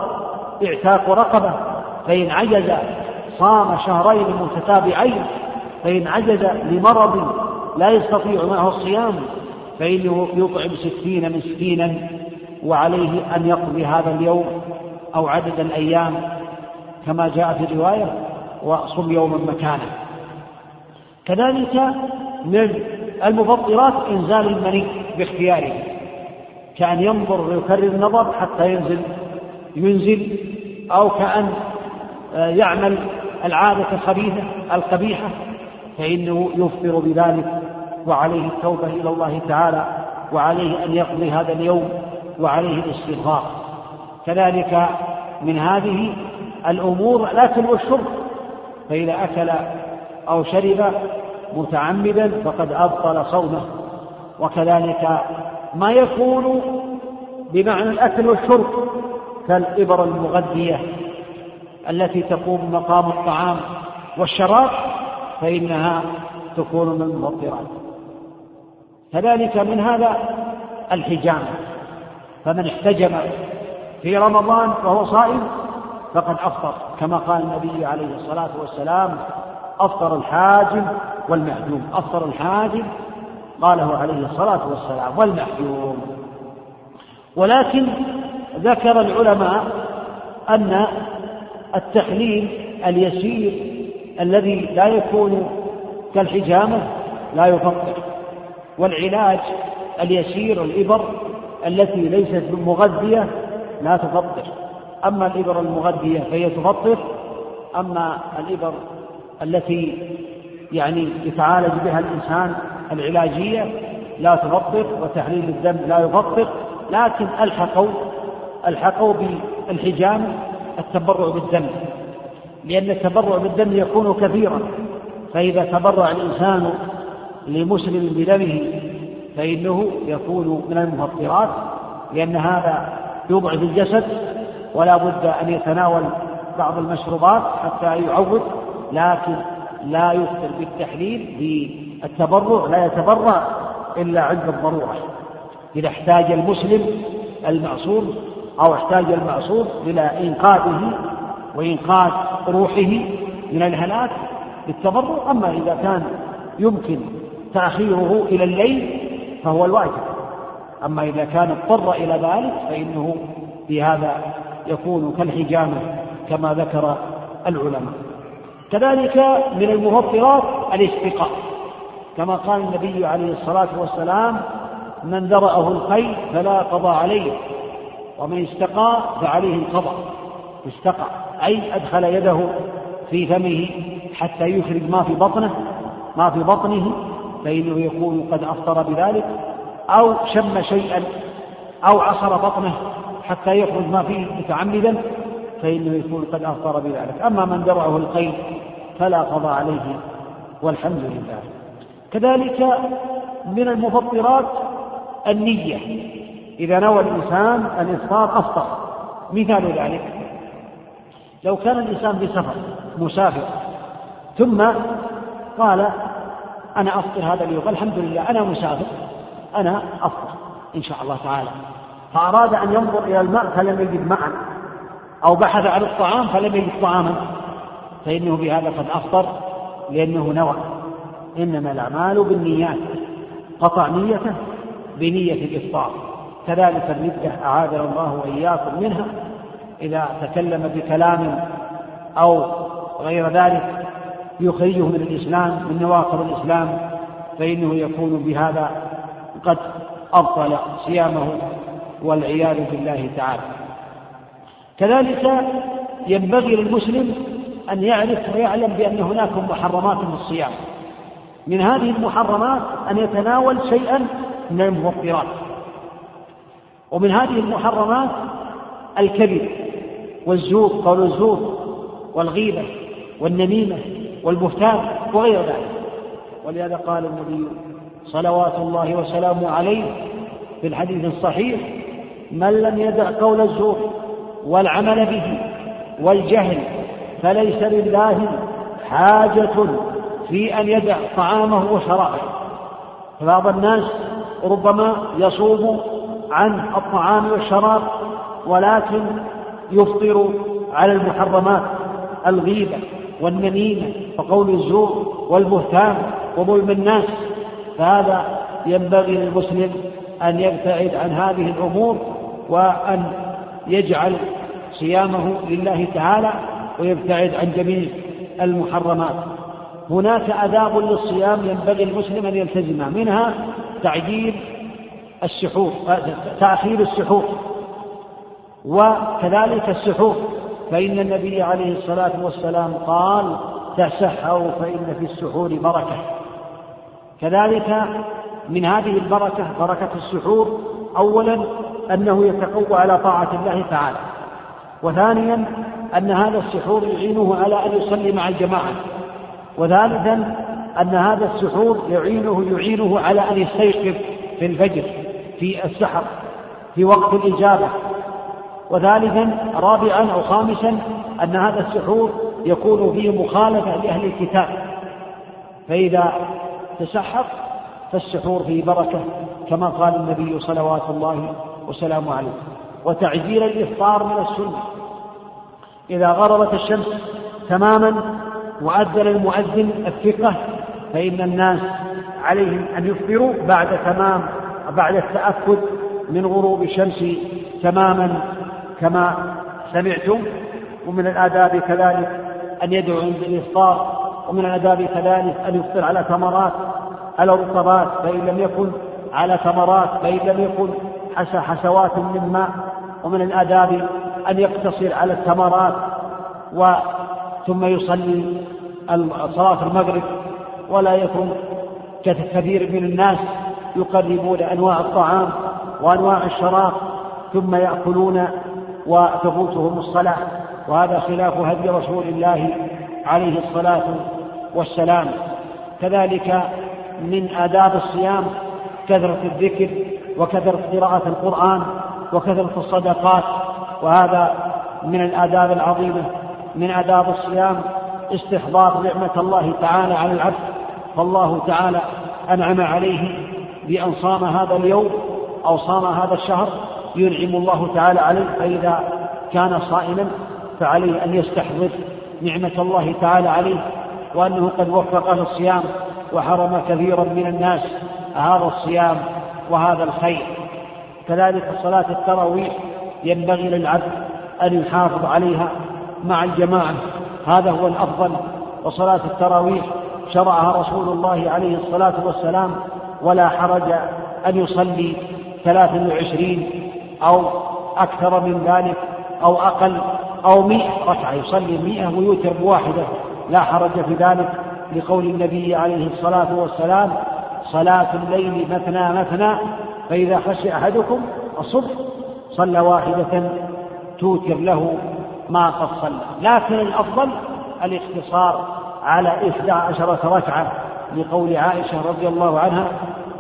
إعتاق رقبة فإن عجز صام شهرين متتابعين. فإن عجز لمرض لا يستطيع معه الصيام فإنه يطعم ستين مسكينا وعليه أن يقضي هذا اليوم أو عدد الأيام كما جاء في الرواية وصم يوما مكانه كذلك من المفطرات إنزال المني باختياره كأن ينظر ويكرر النظر حتى ينزل ينزل أو كأن آه، يعمل العادة الخبيثة القبيحة. فإنه يفطر بذلك وعليه التوبة إلى الله تعالى وعليه أن يقضي هذا اليوم وعليه الاستغفار. كذلك من هذه الأمور الأكل والشرب فإذا أكل أو شرب متعمدا فقد أبطل صومه. وكذلك ما يكون بمعنى الأكل والشرب كالإبر المغذية التي تقوم مقام الطعام والشراب فإنها تكون من المفطرات كذلك من هذا الحجامة فمن احتجم في رمضان وهو صائم فقد أفطر. كما قال النبي عليه الصلاة والسلام أفطر الحاجم والمحجوم أفطر الحاجم قاله عليه الصلاة والسلام والمحجوم ولكن ذكر العلماء أن التحليل اليسير الذي لا يكون كالحجامة لا يفطر والعلاج اليسير الإبر التي ليست مغذية لا تفطر أما الإبر المغذية فهي تفطر أما الإبر التي يعني يتعالج بها الإنسان العلاجية لا تفطر وتحليل الدم لا يفطر. لكن ألحقوا ألحقوا بالحجام التبرع بالدم. لأن التبرع بالدم يكون كثيرا فإذا تبرع الإنسان لمسلم بدمه فإنه يكون من المفطرات لأن هذا يضعف الجسد ولا بد أن يتناول بعض المشروبات حتى يعود لكن لا يفطر بالتحليل بالتبرع لا يتبرع إلا عند الضرورة. إذا احتاج المسلم المعصوم أو احتاج المعصوم إلى إنقاذه وإنقاذ روحه من الهلاك بالتبرع أما إذا كان يمكن تأخيره إلى الليل فهو الواجب. أما إذا كان اضطر إلى ذلك فإنه في هذا يكون كالحجامة كما ذكر العلماء. كذلك من المفطرات الاستقاء كما قال النبي عليه الصلاة والسلام من ذرأه الخيل فلا قضى عليه ومن استقى فعليه القضاء. استقى أي أدخل يده في فمه حتى يخرج ما في بطنه ما في بطنه فإنه يكون قد أفطر بذلك أو شم شيئا أو عصر بطنه حتى يخرج ما فيه متعمدا فإنه يكون قد أفطر بذلك. أما من درعه القيد فلا قضاء عليه والحمد لله. كذلك من المفطرات النية. إذا نوى الإنسان الإفطار أفطر مثال ذلك. لو كان الإنسان بسفر مسافر ثم قال أنا أفطر هذا اليوم الحمد لله أنا مسافر أنا أفطر إن شاء الله تعالى. فأراد أن ينظر إلى الماء فلم يجد ماء أو بحث عن الطعام فلم يجد طعاما. فإنه بهذا قد أفطر لأنه نوى. إنما الأعمال بالنيات قطع نيته بنية الإفطار. كذلك الردة أعاذنا الله وإياكم منها. إذا تكلم بكلام أو غير ذلك يخرجه من الإسلام من نواقض الإسلام فإنه يكون بهذا قد أبطل صيامه والعياذ بالله تعالى. كذلك ينبغي للمسلم أن يعرف ويعلم بأن هناك محرمات في الصيام. من هذه المحرمات أن يتناول شيئا من المفطرات ومن هذه المحرمات الكذب والزور قول الزور والغيبة والنميمة والبهتان وغير ذلك. ولهذا قال النبي صلوات الله وسلامه عليه في الحديث الصحيح من لم يدع قول الزور والعمل به والجهل فليس لله حاجة في أن يدع طعامه وشرابه. فبعض الناس ربما يصوم عن الطعام والشراب ولكن يفطر على المحرمات الغيبة والنميمة وقول الزور والبهتان وظلم الناس. فهذا ينبغي للمسلم أن يبتعد عن هذه الأمور وأن يجعل صيامه لله تعالى ويبتعد عن جميع المحرمات. هناك آداب للصيام ينبغي المسلم أن يلتزمها منها تعجيل السحور تأخير السحور. وكذلك السحور. فإن النبي عليه الصلاة والسلام قال تسحروا فإن في السحور بركة. كذلك من هذه البركة بركة السحور أولا أنه يتقوى على طاعة الله تعالى وثانيا أن هذا السحور يعينه على أن يصلي مع الجماعة وثالثا أن هذا السحور يعينه يعينه على أن يستيقظ في الفجر في السحر في وقت الإجابة وثالثا رابعا أو خامسا أن هذا السحور يكون فيه مخالفة لأهل الكتاب. فإذا تسحر فالسحور فيه بركة كما قال النبي صلوات الله وسلامه عليه. وتعجيل الإفطار من السنة. إذا غربت الشمس تماما وأذن المؤذن الثقة فإن الناس عليهم أن يفطروا بعد تمام بعد التأكد من غروب الشمس تماما كما سمعتم ومن الآداب كذلك أن يدعو عند الإفطار ومن الآداب كذلك أن يفطر على ثمرات على رطبات فإن لم يكن على ثمرات فإن لم يكن حس حسوات من ماء ومن الآداب أن يقتصر على الثمرات و ثم يصلي صلاة المغرب ولا يكن كثير من الناس يقربون أنواع الطعام وأنواع الشراب ثم يأكلون وتفوتهم الصلاة وهذا خلاف هدي رسول الله عليه الصلاة والسلام. كذلك من آداب الصيام كثرة الذكر وكثرة قراءة القرآن وكثرة الصدقات وهذا من الآداب العظيمة من آداب الصيام استحضار نعمة الله تعالى على العبد. فالله تعالى أنعم عليه بأن صام هذا اليوم أو صام هذا الشهر ينعم الله تعالى عليه فإذا كان صائما فعليه أن يستحضر نعمة الله تعالى عليه وأنه قد وفق للصيام وحرم كثيرا من الناس هذا الصيام وهذا الخير. كذلك صلاة التراويح ينبغي للعبد أن يحافظ عليها مع الجماعة. هذا هو الأفضل وصلاة التراويح شرعها رسول الله عليه الصلاة والسلام ولا حرج أن يصلي ثلاثا وعشرين أو أكثر من ذلك أو أقل أو مئة ركعة يصلي مئة ويوتر بواحدة. لا حرج في ذلك لقول النبي عليه الصلاة والسلام صلاة الليل مثنى مثنى فإذا خشي أحدكم الصبح صلى واحدة توتر له ما قد صلى. لكن الأفضل الاقتصار على إحدى عشرة ركعة لقول عائشة رضي الله عنها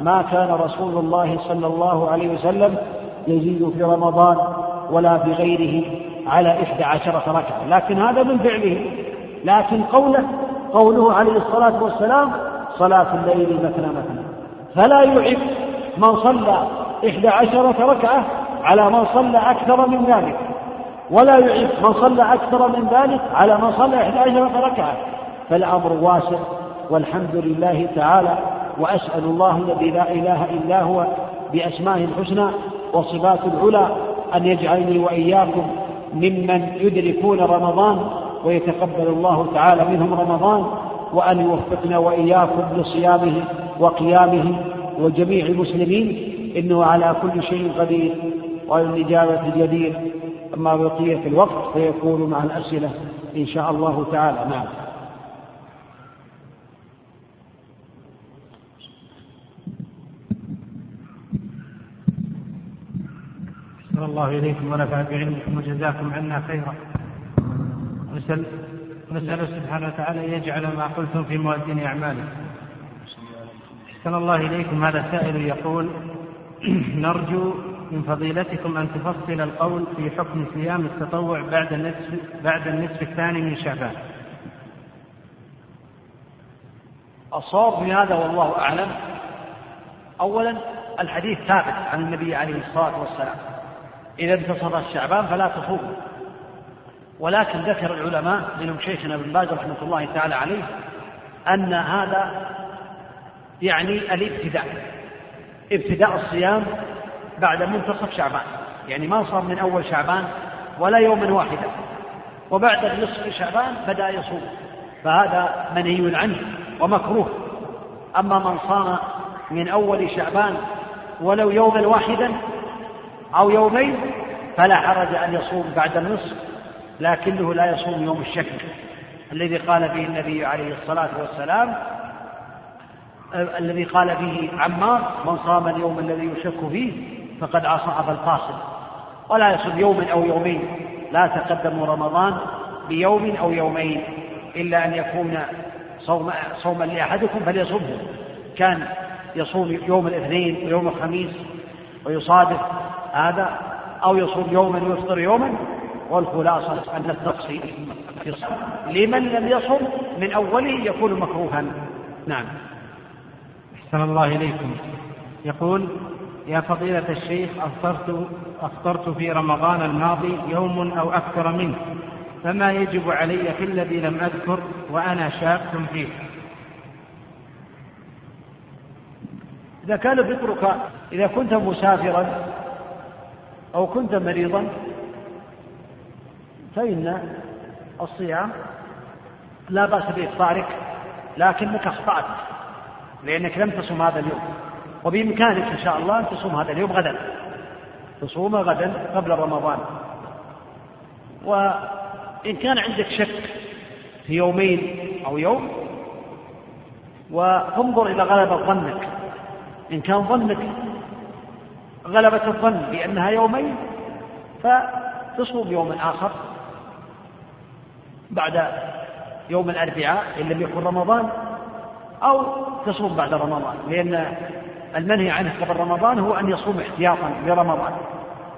ما كان رسول الله صلى الله عليه وسلم يزيد في رمضان ولا في غيره على إحدى عشرة ركعة. لكن هذا من فعله. لكن قوله قوله عليه الصلاة والسلام صلاة الليل مثنى مثنى. فلا يعب من صلى إحدى عشرة ركعة على من صلى أكثر من ذلك. ولا يعب من صلى أكثر من ذلك على من صلى إحدى عشرة ركعة. فالأمر واسع والحمد لله تعالى وأسأل الله الذي لا إله إلا هو بأسمائه الحسنى وصفات العلى أن يجعلني وإياكم ممن يدركون رمضان ويتقبل الله تعالى منهم رمضان وأن يوفقنا وإياكم لصيامه وقيامه وجميع المسلمين إنه على كل شيء قدير وللإجابة جدير. أما بقية الوقت فيكون مع الأسئلة إن شاء الله تعالى. نعم أحسن الله إليكم ونفع بعلمكم وجزاكم عنا خيرا. نسأل نسأل سبحانه وتعالى أن يجعل ما قلتم في موازين أعمالكم. أحسن الله إليكم. هذا سائل يقول نرجو من فضيلتكم أن تفصل القول في حكم صيام التطوع بعد النصف بعد النصف الثاني من شعبان. الصواب في هذا والله أعلم. أولا الحديث ثابت عن النبي عليه الصلاة والسلام. إذا انتصف الشعبان فلا تصوموا ولكن ذكر العلماء منهم شيخنا ابن باز رحمة الله تعالى عليه أن هذا يعني الابتداء. ابتداء الصيام بعد منتصف شعبان. يعني ما صار من أول شعبان ولا يوما واحدا. وبعد نصف شعبان بدأ يصوم. فهذا منهي عنه ومكروه. أما من صام من أول شعبان ولو يوما واحدا أو يومين فلا حرج أن يصوم بعد النصف لكنه لا يصوم يوم الشك الذي قال فيه النبي عليه الصلاة والسلام الذي قال فيه عمار من صام اليوم الذي يشك فيه فقد عصى أبا القاسم ولا يصوم يوما أو يومين لا تقدموا رمضان بيوم أو يومين إلا أن يكون صوم صوما لأحدكم فليصومه. كان يصوم يوم الاثنين ويوم الخميس ويصادف هذا أو يصوم يوما ويفطر يوما. والخلاصة أن التقصير في الصوم. لمن لم يصم من أوله يكون مكروها. نعم. أحسن الله إليكم. يقول يا فضيلة الشيخ أفطرت أفطرت في رمضان الماضي يوم أو أكثر منه. فما يجب علي في الذي لم أذكر وأنا شاك فيه؟ إذا كان فطرك إذا كنت مسافرا أو كنت مريضا فإن الصيام لا بأس بإفطارك لكنك أخطأت لأنك لم تصم هذا اليوم وبإمكانك إن شاء الله أن تصوم هذا اليوم غدا. تصوم غدا قبل رمضان. وإن كان عندك شك في يومين أو يوم وانظر إلى غلبة ظنك. إن كان ظنك غلبة الظن بأنها يومين فتصوم يوما آخر بعد يوم الأربعاء إن لم يكن رمضان أو تصوم بعد رمضان لأن المنهي عنه قبل رمضان هو أن يصوم احتياطا لرمضان.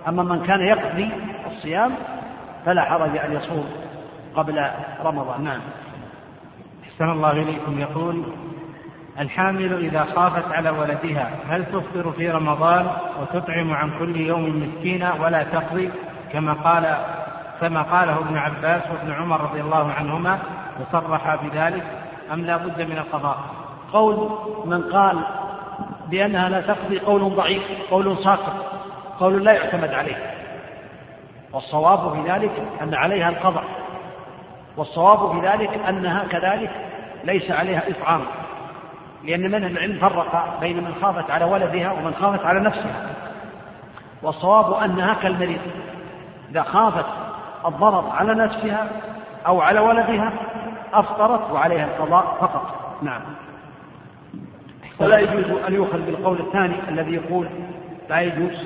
أما من كان يقضي الصيام فلا حرج أن يصوم قبل رمضان. نعم. أحسن الله إليكم. يقول الحامل إذا خافت على ولدها هل تفطر في رمضان وتطعم عن كل يوم مسكينا ولا تقضي؟ كما قال كما قاله ابن عباس وابن عمر رضي الله عنهما وصرحا بذلك أم لا بد من القضاء؟ قول من قال بأنها لا تقضي قول ضعيف قول ساقط قول لا يعتمد عليه. والصواب في ذلك أن عليها القضاء والصواب في ذلك أنها كذلك ليس عليها إطعام. لأن من العلم فرق بين من خافت على ولدها ومن خافت على نفسها. والصواب أنها كالمريض. إذا خافت الضرر على نفسها أو على ولدها أفطرت وعليها القضاء فقط. نعم. ولا يجوز أن يؤخذ بالقول الثاني الذي يقول لا يجوز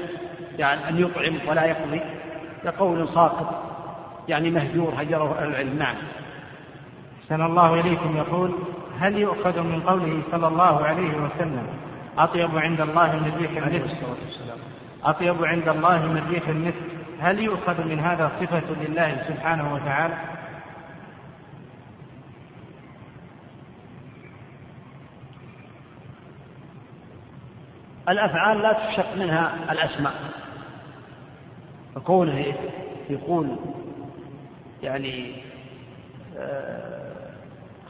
يعني أن يطعم ولا يقضي. كقول ساقط يعني مهجور هجره أهل العلم. نعم. أحسن الله إليكم. يقول هل يؤخذ من قوله صلى الله عليه وسلم أطيب عند الله من ريح المسك أطيب عند الله من ريح المسك هل يؤخذ من هذا صفة لله سبحانه وتعالى؟ الأفعال لا تشق منها الأسماء. فكونه يقول يعني آه،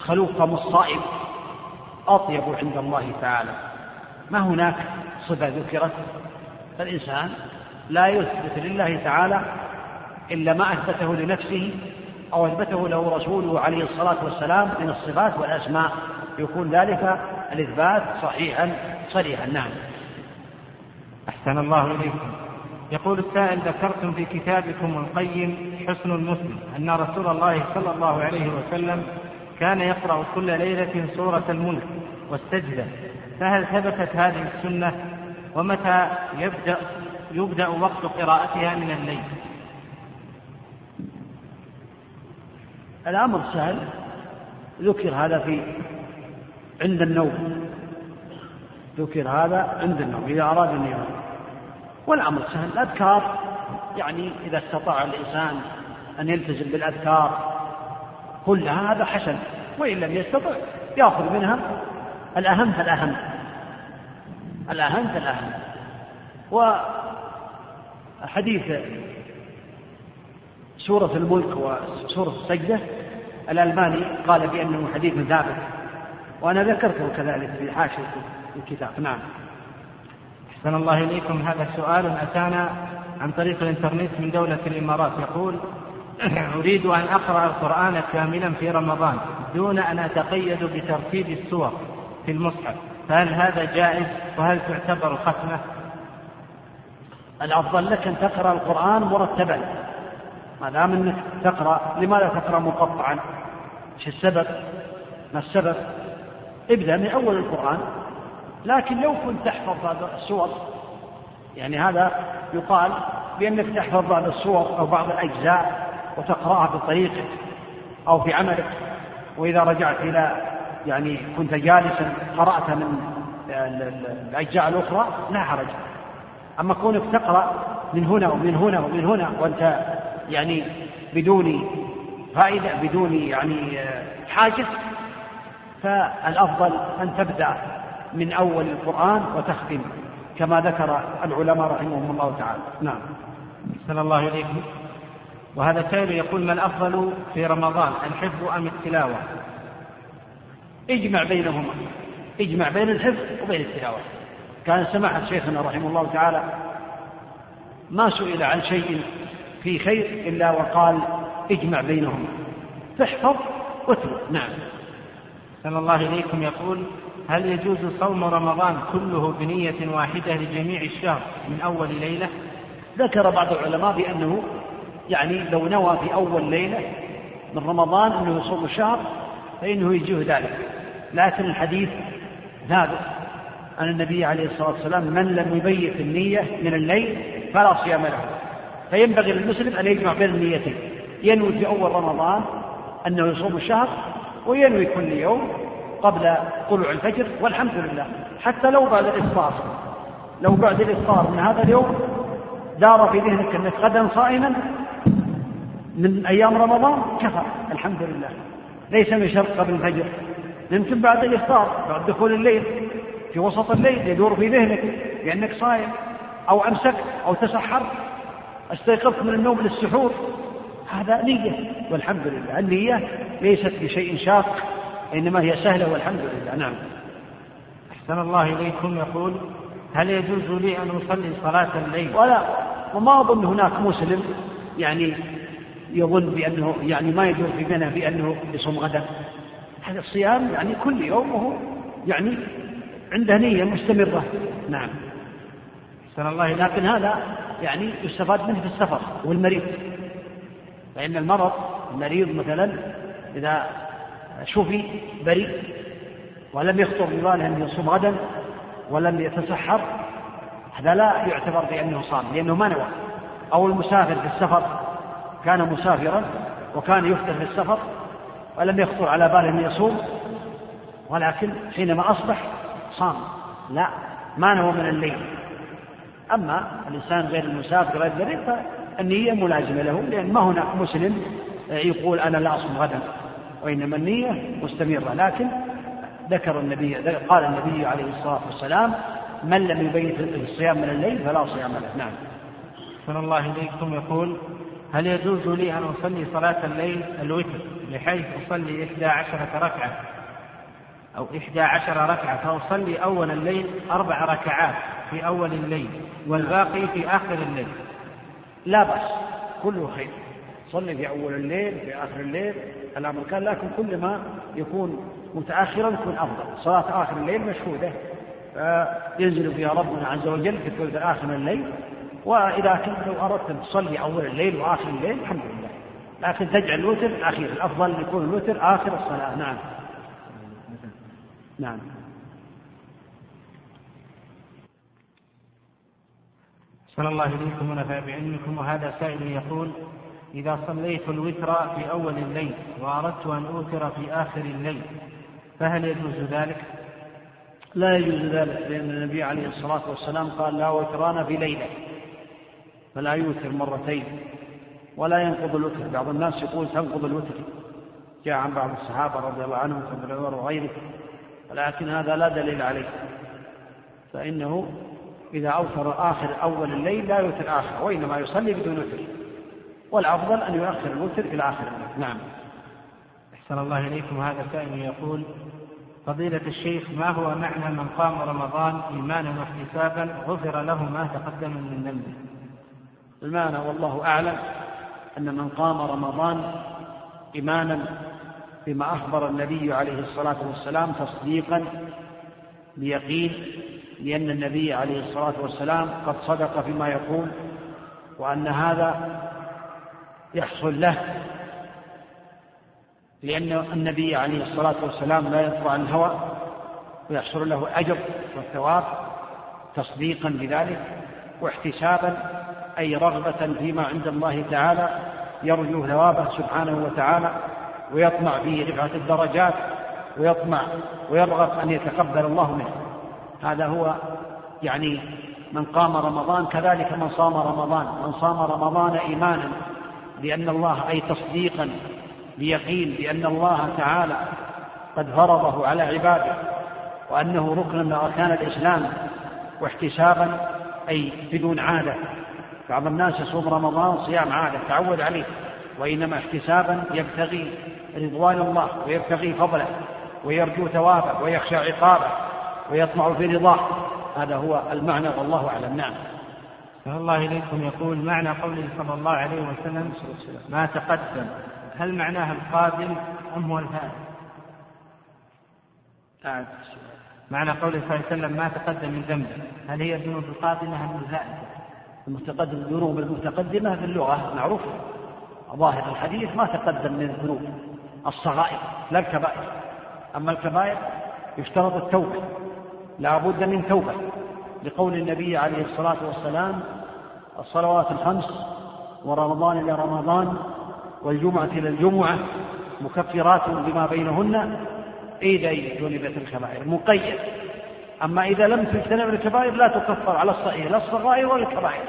خلوق فم الصائم أطيب عند الله تعالى. ما هناك صفة ذكرت؟ فالإنسان لا يثبت لله تعالى إلا ما أثبته لنفسه أو أثبته له رسوله عليه الصلاة والسلام من الصفات والأسماء. يكون ذلك الإثبات صحيحا صريحا. نعم. أحسن الله إليكم. يقول السائل ذكرتم في كتابكم القيم حسن المسلم أن رسول الله صلى الله عليه وسلم كان يقرأ كل ليلة سورة الملك والسجدة. فهل ثبتت هذه السنة؟ ومتى يبدأ يبدأ وقت قراءتها من الليل؟ الأمر سهل. ذكر هذا في عند النوم. ذكر هذا عند النوم إذا أراد أن ينام والأمر سهل. الأذكار يعني إذا استطاع الإنسان أن يلتزم بالأذكار كلها هذا حسن وإن لم يستطع يأخذ منها الأهم فالأهم. الأهم فالأهم. وحديث سورة الملك وسورة السجدة الألباني قال بأنه حديث ثابت وأنا ذكرته كذلك في حاشية الكتاب. نعم. أحسن الله إليكم. هذا سؤال أتانا عن طريق الإنترنت من دولة الإمارات. يقول أريد أن أقرأ القرآن كاملا في رمضان دون أن أتقيد بترتيب السور في المصحف فهل هذا جائز وهل تعتبر ختمة؟ الأفضل لك أن تقرأ القرآن مرتبا ما دام أنك تقرأ لماذا تقرأ مقطعا؟ إيش السبب؟ ما السبب؟ ابدأ من أول القرآن لكن لو كنت تحفظ بعض السور يعني هذا يقال بأنك تحفظ بعض السور أو بعض الأجزاء وتقرأها بطريقك أو في عملك. وإذا رجعت إلى يعني كنت جالسا قرأت من الأجزاء الأخرى لا حرج. أما كونك تقرأ من هنا ومن هنا ومن هنا وأنت يعني بدون فائدة بدون يعني حاجز فالأفضل أن تبدأ من أول القرآن وتختم كما ذكر العلماء رحمهم الله تعالى. نعم. أحسن الله إليكم وهذا سائل يقول ما الأفضل في رمضان الحفظ أم التلاوة؟ اجمع بينهما. اجمع بين الحفظ وبين التلاوة. كان سماحة شيخنا رحمه الله تعالى ما سئل عن شيء في خير إلا وقال اجمع بينهما. تحفظ واتلو نعم. صلى الله إليكم يقول هل يجوز صوم رمضان كله بنية واحدة لجميع الشهر من أول ليلة؟ ذكر بعض العلماء بأنه يعني لو نوى في أول ليلة من رمضان أنه يصوم الشهر فإنه يجيه ذلك. لكن الحديث ثابت أن النبي عليه الصلاة والسلام من لم يبيت النية من الليل فلا صيام له. فينبغي للمسلم أن يجمع بين النيتين. ينوي في أول رمضان أنه يصوم الشهر وينوي كل يوم قبل طلوع الفجر والحمد لله. حتى لو بعد الإفطار لو بعد الإفطار من هذا اليوم دار في ذهنك أنك غدا صائما من أيام رمضان كفى الحمد لله ليس من شرط قبل الفجر. يمكن بعد الإفطار بعد دخول الليل في وسط الليل يدور في ذهنك بأنك صائم أو أمسكت أو تسحرت استيقظت من النوم للسحور. هذا نية والحمد لله النية ليست بشيء شاق إنما هي سهلة والحمد لله نعم. أحسن الله إليكم. يقول هل يجوز لي أن أصلي صلاة الليل؟ ولا وما أظن هناك مسلم يعني يظن بأنه يعني ما يدور في بينه بأنه يصوم غدا. هذا الصيام يعني كل يوم وهو يعني عنده نية مستمرة. نعم. أحسن الله. لكن هذا يعني يستفاد منه في السفر والمريض. فإن المرض المريض مثلا إذا شفي بريء ولم يخطر بباله أن يصوم غدا ولم يتسحر هذا لا يعتبر بأنه صام لأنه ما نوى. أو المسافر في السفر كان مسافرا وكان يفطر في السفر ولم يخطر على باله أن يصوم ولكن حينما أصبح صام. لا ما نهو من الليل. أما الإنسان غير المسافر غير ذلك فالنية ملازمة له لأن ما هناك مسلم يقول أنا لا أصوم غدا وإنما النية مستمرة. لكن ذكر النبي قال النبي عليه الصلاة والسلام من لم يبيت الصيام من الليل فلا صيام له. نعم. صلى الله إليكم يقول هل يجوز لي أن أصلي صلاة الليل الوتر بحيث أصلي إحدى عشرة ركعة أو إحدى عشر ركعة؟ فأصلي أول الليل أربع ركعات في أول الليل والباقي في آخر الليل. لا بأس كله خير. صلي في أول الليل في آخر الليل. الأمر كان لكن كل ما يكون متأخرا يكون أفضل. صلاة آخر الليل مشهودة. ينزل فيها ربنا عز وجل في ثلث آخر الليل. وإذا كنت لو أردت أن تصلي أول الليل وآخر الليل الحمد لله. لكن تجعل الوتر الأخير الأفضل يكون الوتر آخر الصلاة. نعم. نعم. صلى الله إليكم ونفع بعلمكم. وهذا سائل يقول إذا صليت الوتر في أول الليل وأردت أن أوتر في آخر الليل فهل يجوز ذلك؟ لا يجوز ذلك لأن النبي عليه الصلاة والسلام قال لا وتران في ليلة فلا يوتر مرتين ولا ينقض الوتر. بعض الناس يقول تنقض الوتر. جاء عن بعض الصحابة رضي الله عنهم كابن عمر وغيره ولكن هذا لا دليل عليه. فإنه إذا أوتر آخر أول الليل لا يوتر آخر وإنما يصلي بدون وتر. والأفضل أن يؤخر الوتر إلى آخر الليل. نعم. أحسن الله إليكم. هذا سائل يقول فضيلة الشيخ ما هو معنى من قام رمضان إيمانا واحتسابا غفر له ما تقدم من ذنبه؟ المعنى والله أعلم أن من قام رمضان إيمانا بما أخبر النبي عليه الصلاة والسلام تصديقا بيقين لأن النبي عليه الصلاة والسلام قد صدق فيما يقول وأن هذا يحصل له لأن النبي عليه الصلاة والسلام لا يطلع عن الهوى ويحصل له أجر والثواب تصديقا بذلك واحتسابا أي رغبة فيما عند الله تعالى يرجو ثوابه سبحانه وتعالى ويطمع في رفعة الدرجات ويطمع ويرغب أن يتقبل الله منه. هذا هو يعني من قام رمضان كذلك من صام رمضان. من صام رمضان إيمانا بأن الله أي تصديقا بيقين بأن الله تعالى قد فرضه على عباده وأنه ركن من أركان الإسلام واحتسابا أي بدون عادة. بعض الناس يصوم رمضان صيام عادة تعود عليه. وإنما احتسابا يبتغي رضوان الله ويبتغي فضله ويرجو ثوابه ويخشى عقابه ويطمع في رضاه. هذا هو المعنى والله أعلم. نعم. الله إليكم يقول معنى قوله صلى الله عليه وسلم ما تقدم. هل معناها القادم أم هو الفائت؟ معنى قوله صلى الله عليه وسلم ما تقدم من ذنبه. هل هي الذنوب القادمة أم الفائتة؟ المتقدم الذنوب المتقدمة في اللغة معروف. ظاهر الحديث ما تقدم من الذنوب الصغائر لا الكبائر. أما الكبائر يشترط التوبة لا بد من توبة. لقول النبي عليه الصلاة والسلام الصلوات الخمس ورمضان إلى رمضان والجمعة إلى الجمعة مكفرات بما بينهن إذا جنبت الكبائر مقيد. أما إذا لم تجتنب الكبائر لا تكفر على الصحيح لا الصغائر ولا الكبائر.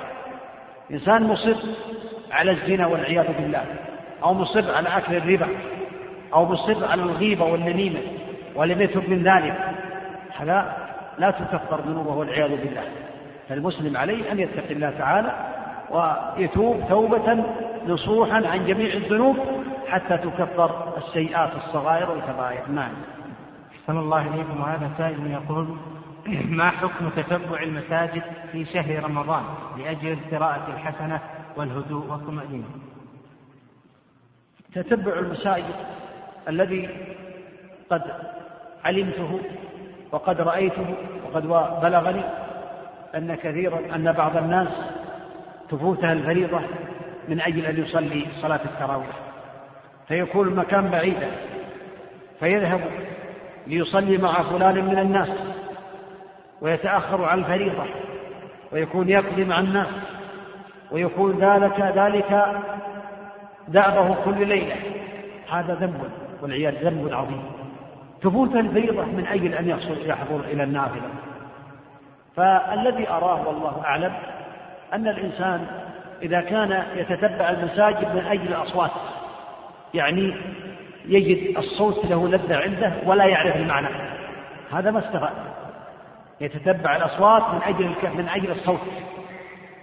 إنسان مصر على الزنا والعياذ بالله أو مصر على أكل الربا أو مصر على الغيبة والنميمة ولم يتب من ذلك. هذا لا تكفر ذنوبه والعياذ بالله. فالمسلم عليه أن يتقي الله تعالى ويتوب توبة نصوحا عن جميع الذنوب حتى تكفر السيئات الصغائر والكبائر. نعم. صلى الله إليكم. وهذا سائل يقول ما حكم تتبع المساجد في شهر رمضان لأجل القراءة الحسنة والهدوء والطمأنينة؟ تتبع المساجد الذي قد علمته وقد رأيته وقد بلغني أن كثيرا أن بعض الناس تفوتها الفريضة من أجل أن يصلي صلاة التراويح. فيكون المكان بعيدا فيذهب ليصلي مع فلان من الناس. ويتأخر عن الفريضة ويكون يقضي مع الناس ويكون ذلك ذلك دأبه كل ليلة. هذا ذنب والعياذ ذنب عظيم. تفوت الفريضة من أجل أن يحصل يحضر إلى النافلة. فالذي أراه والله أعلم أن الإنسان إذا كان يتتبع المساجد من أجل الأصوات يعني يجد الصوت له لذة عنده ولا يعرف المعنى. هذا ما استفاد يتتبع الأصوات من أجل من أجل الصوت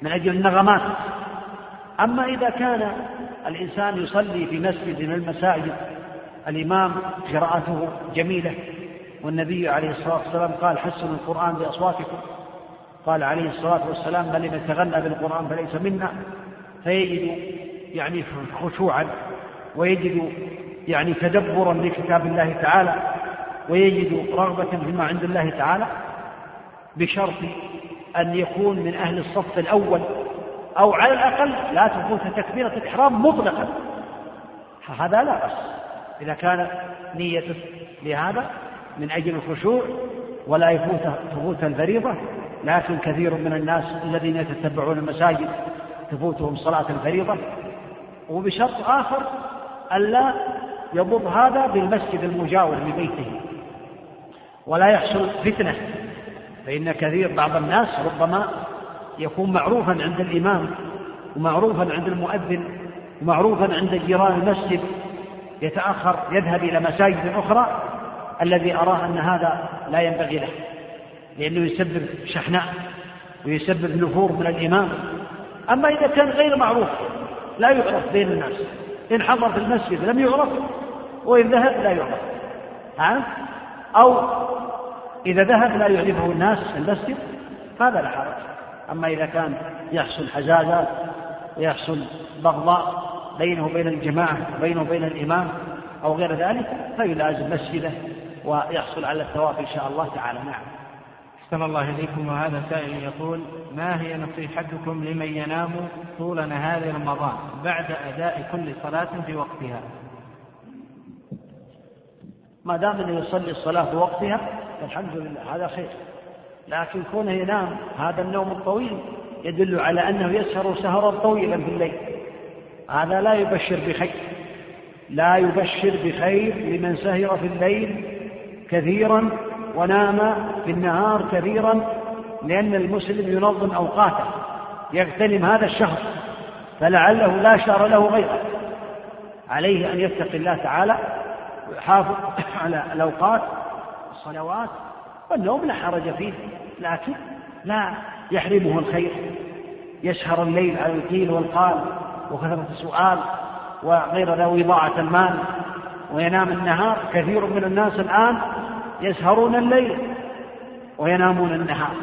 من أجل النغمات. أما إذا كان الإنسان يصلي في مسجد من المساجد الإمام قراءته جميلة والنبي عليه الصلاة والسلام قال حسنوا القرآن بأصواتكم. قال عليه الصلاة والسلام من لم يتغنى بالقرآن فليس منا. فيجد يعني خشوعا ويجد يعني تدبرا لكتاب الله تعالى ويجد رغبة فيما عند الله تعالى. بشرط أن يكون من أهل الصف الأول أو على الأقل لا تفوت تكبيرة الإحرام مطلقا. هذا لا بأس. إذا كان نيته لهذا من أجل الخشوع ولا يفوت تفوت الفريضة لكن كثير من الناس الذين يتتبعون المساجد تفوتهم صلاة الفريضة. وبشرط آخر ألا يضر هذا بالمسجد المجاور لبيته. ولا يحصل فتنة فإن كثير بعض الناس ربما يكون معروفا عند الإمام ومعروفا عند المؤذن ومعروفا عند جيران المسجد يتأخر يذهب إلى مساجد أخرى الذي أراه أن هذا لا ينبغي له لأنه يسبب شحناء ويسبب نفور من الإمام. أما إذا كان غير معروف لا يعرف بين الناس. إن حضر في المسجد لم يعرف وإن ذهب لا يعرف. ها؟ أو إذا ذهب لا يعرفه الناس في المسجد هذا لا حرج. أما إذا كان يحصل حزازات ويحصل بغضاء بينه وبين الجماعة وبينه وبين الإمام أو غير ذلك فيلازم مسجده ويحصل على الثواب إن شاء الله تعالى. نعم. أحسن الله إليكم. وهذا سائل يقول ما هي نصيحتكم لمن ينام طول نهار رمضان بعد أداء كل صلاة في وقتها؟ ما دام إنه يصلي الصلاة في وقتها فالحمد لله هذا خير. لكن كونه ينام هذا النوم الطويل يدل على أنه يسهر سهرا طويلا في الليل. هذا لا يبشر بخير. لا يبشر بخير لمن سهر في الليل كثيرا ونام في النهار كثيرا لأن المسلم ينظم أوقاته يغتنم هذا الشهر فلعله لا شهر له غيره. عليه أن يتقي الله تعالى ويحافظ على الأوقات الصلوات والنوم لا حرج فيه لكن لا يحرمه الخير. يسهر الليل على القيل والقال وكثرة السؤال وغير ذوي إضاعة المال وينام النهار. كثير من الناس الآن يسهرون الليل وينامون النهار.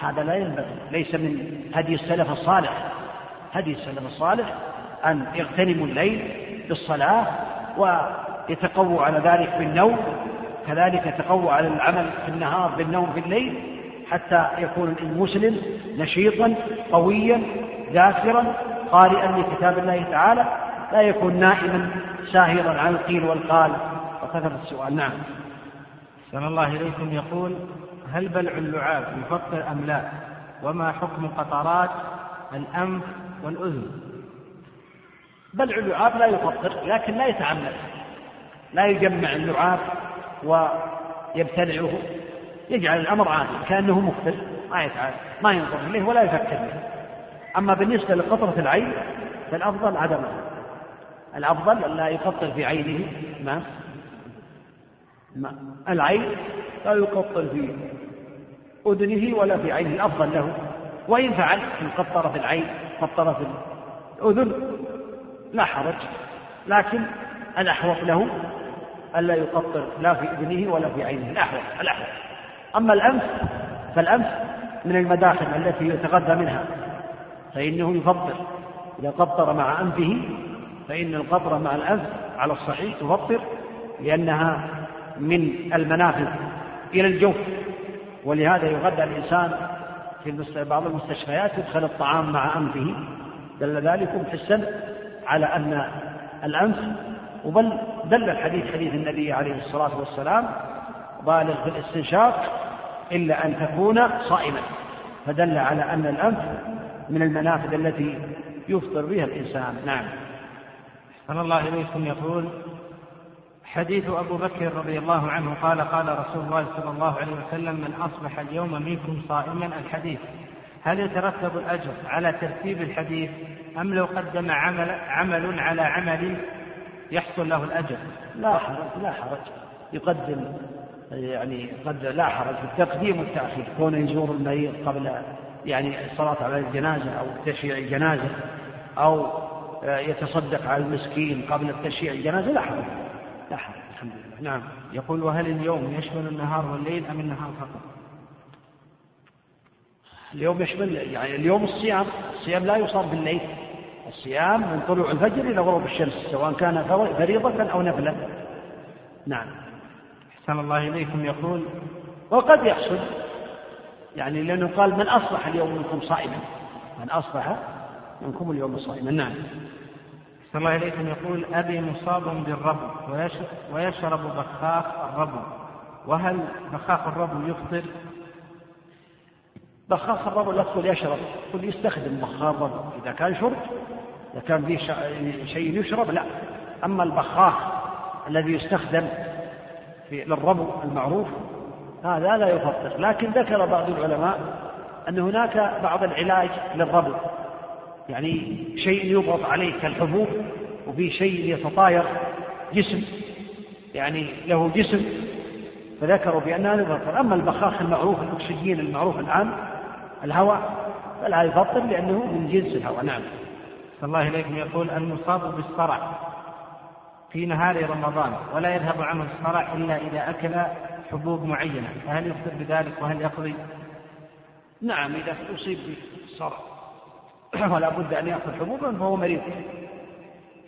هذا لا ينبغي ليس من هدي السلف الصالح. هدي السلف الصالح أن يغتنموا الليل بالصلاة ويتقووا على ذلك بالنوم كذلك يتقوى على العمل في النهار بالنوم في الليل حتى يكون المسلم نشيطا قويا ذاكرا قارئا لكتاب الله تعالى لا يكون نائما ساهرا عن القيل والقال. وكثرة السؤال. نعم. سلام الله إليكم يقول هل بلع اللعاب يفطر أم لا؟ وما حكم قطرات الأنف والأذن؟ بلع اللعاب لا يفطر لكن لا يتعمد لا يجمع اللعاب. ويبتلعه يجعل الأمر عادي كأنه مفطر ما يتعب ما ينظر إليه ولا يفكر به أما بالنسبة لقطرة العين فالأفضل عدمها الأفضل أن لا يقطر في عينه ما؟ العين لا يقطر في أذنه ولا في عينه الأفضل له. وإن فعل إن قطر في العين قطر في الأذن لا حرج. لكن الأحوط له ألا يقطر لا في أذنه ولا في عينه. الأحوط الأحوط أما الأنف فالأنف من المداخل التي يتغذى منها. فإنه يفطر. إذا قطر مع أنفه فإن القطر مع الأنف على الصحيح تفطر لأنها من المنافذ إلى الجوف. ولهذا يغذى الإنسان في بعض المستشفيات يدخل الطعام مع أنفه. دل ذلك حسا على أن الأنف وبل دل الحديث حديث النبي عليه الصلاة والسلام بالغ في الاستنشاق إلا أن تكون صائما. فدل على أن الأنف من المنافذ التي يفطر بها الإنسان. نعم. أحسن الله إليكم. يقول حديث أبو بكر رضي الله عنه قال قال رسول الله صلى الله عليه وسلم من أصبح اليوم منكم صائما الحديث. هل يترتب الأجر على ترتيب الحديث أم لو قدم عمل, عمل على عمل يحصل له الأجر. لا حرج لا حرج. يقدم يعني قد لا حرج. في التقديم والتأخير. كونه يزور المريض قبل يعني الصلاة على الجنازة أو تشييع الجنازة أو يتصدق على المسكين قبل تشييع الجنازة لا حرج. لا حرج. الحمد لله. نعم. يقول وهل اليوم يشمل النهار والليل أم النهار فقط؟ اليوم يشمل يعني اليوم الصيام الصيام لا يصاب بالليل. الصيام من طلوع الفجر إلى غروب الشمس سواء كان فريضة أو نفلة. نعم. أحسن الله إليكم يقول. وقد يحصل. يعني لأنه قال من أصبح اليوم منكم صائما. من أصبح منكم اليوم صائما. نعم. أحسن الله إليكم يقول. أبي مصاب بالربو ويشرب بخاخ الربو. وهل بخاخ الربو يفطر؟ بخاخ الربو لا تقول يشرب. تقول يستخدم بخاخ الربو. إذا كان شرب كان فيه شيء يشرب لا. أما البخاخ الذي يستخدم في للربو المعروف هذا لا يفطر. لكن ذكر بعض العلماء أن هناك بعض العلاج للربو. يعني شيء يضغط عليه كالحبوب وفي شيء يتطاير جسم. يعني له جسم. فذكروا بأنها لا يفطر. أما البخاخ المعروف الأكسجين المعروف الآن الهواء فلا يفطر لأنه من جنس الهواء. نعم. الله إليكم يقول المصاب بالصرع في نهار رمضان ولا يذهب عنه الصرع إلا إذا أكل حبوب معينة فهل يفطر بذلك وهل يقضي؟ نعم إذا أصيب بالصرع. ولا بد أن يأكل حبوبا فهو مريض.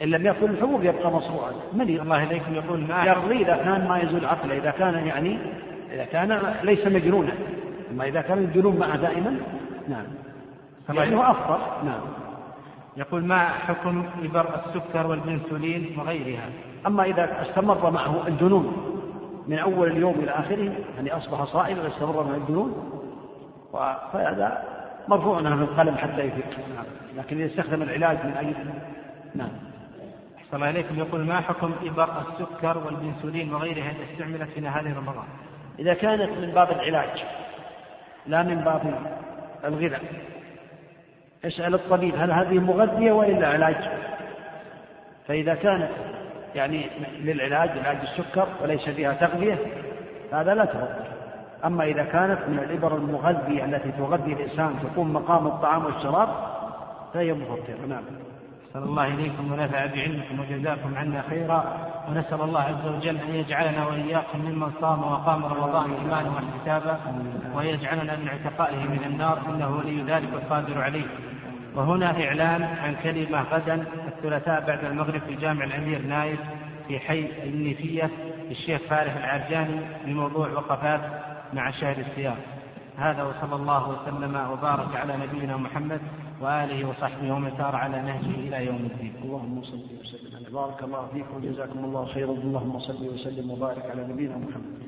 إن لم يأكل الحبوب يبقى مصروعا. مريض. الله إليكم يقول ما يقضي إذا كان ما يزول عقله إذا كان يعني إذا كان ليس مجنونا. أما إذا كان الجنون معه دائما نعم. يعني هو أفضل نعم. يقول ما حكم إبر السكر والبنسولين وغيرها؟ أما إذا استمر معه الجنون من أول اليوم إلى آخره يعني أصبح صائما واستمر معه الجنون فهذا مرفوع عنه القلم حتى يفيق نعم. لكن إذا استخدم العلاج من أجل نعم. أحسن الله إليكم. يقول ما حكم إبر السكر والبنسولين وغيرها إذا استعملت في نهار رمضان؟ إذا كانت من باب العلاج لا من باب الغذاء. اسأل الطبيب؟ هل هذه مغذية وإلا علاج؟ فإذا كانت يعني للعلاج علاج السكر وليس فيها تغذية هذا لا تفضل أما إذا كانت من الإبر المغذية التي تغذي الإنسان تقوم مقام الطعام والشراب فهي مفطرة. نعم. نسأل الله إليكم ونفع بعلمكم وجزاكم عنا خيرا ونسأل الله عز وجل أن يجعلنا وإياكم ممن صام وقام رمضان إيمانا واحتسابا ويجعلنا من اعتقائه من النار إنه ولي ذلك والقادر عليه. وهنا إعلان عن كلمة غدا الثلاثاء بعد المغرب في جامع الأمير نايف في حي النيفية للشيخ فارح العرجاني بموضوع وقفات مع شهر الصيام هذا وصلى الله وسلم وبارك على نبينا محمد وآله وصحبه ومن سار على نهجه إلى يوم الدين. اللهم صل وسلم بارك الله فيكم وجزاكم الله خيرا. اللهم صل وسلم وبارك على نبينا محمد.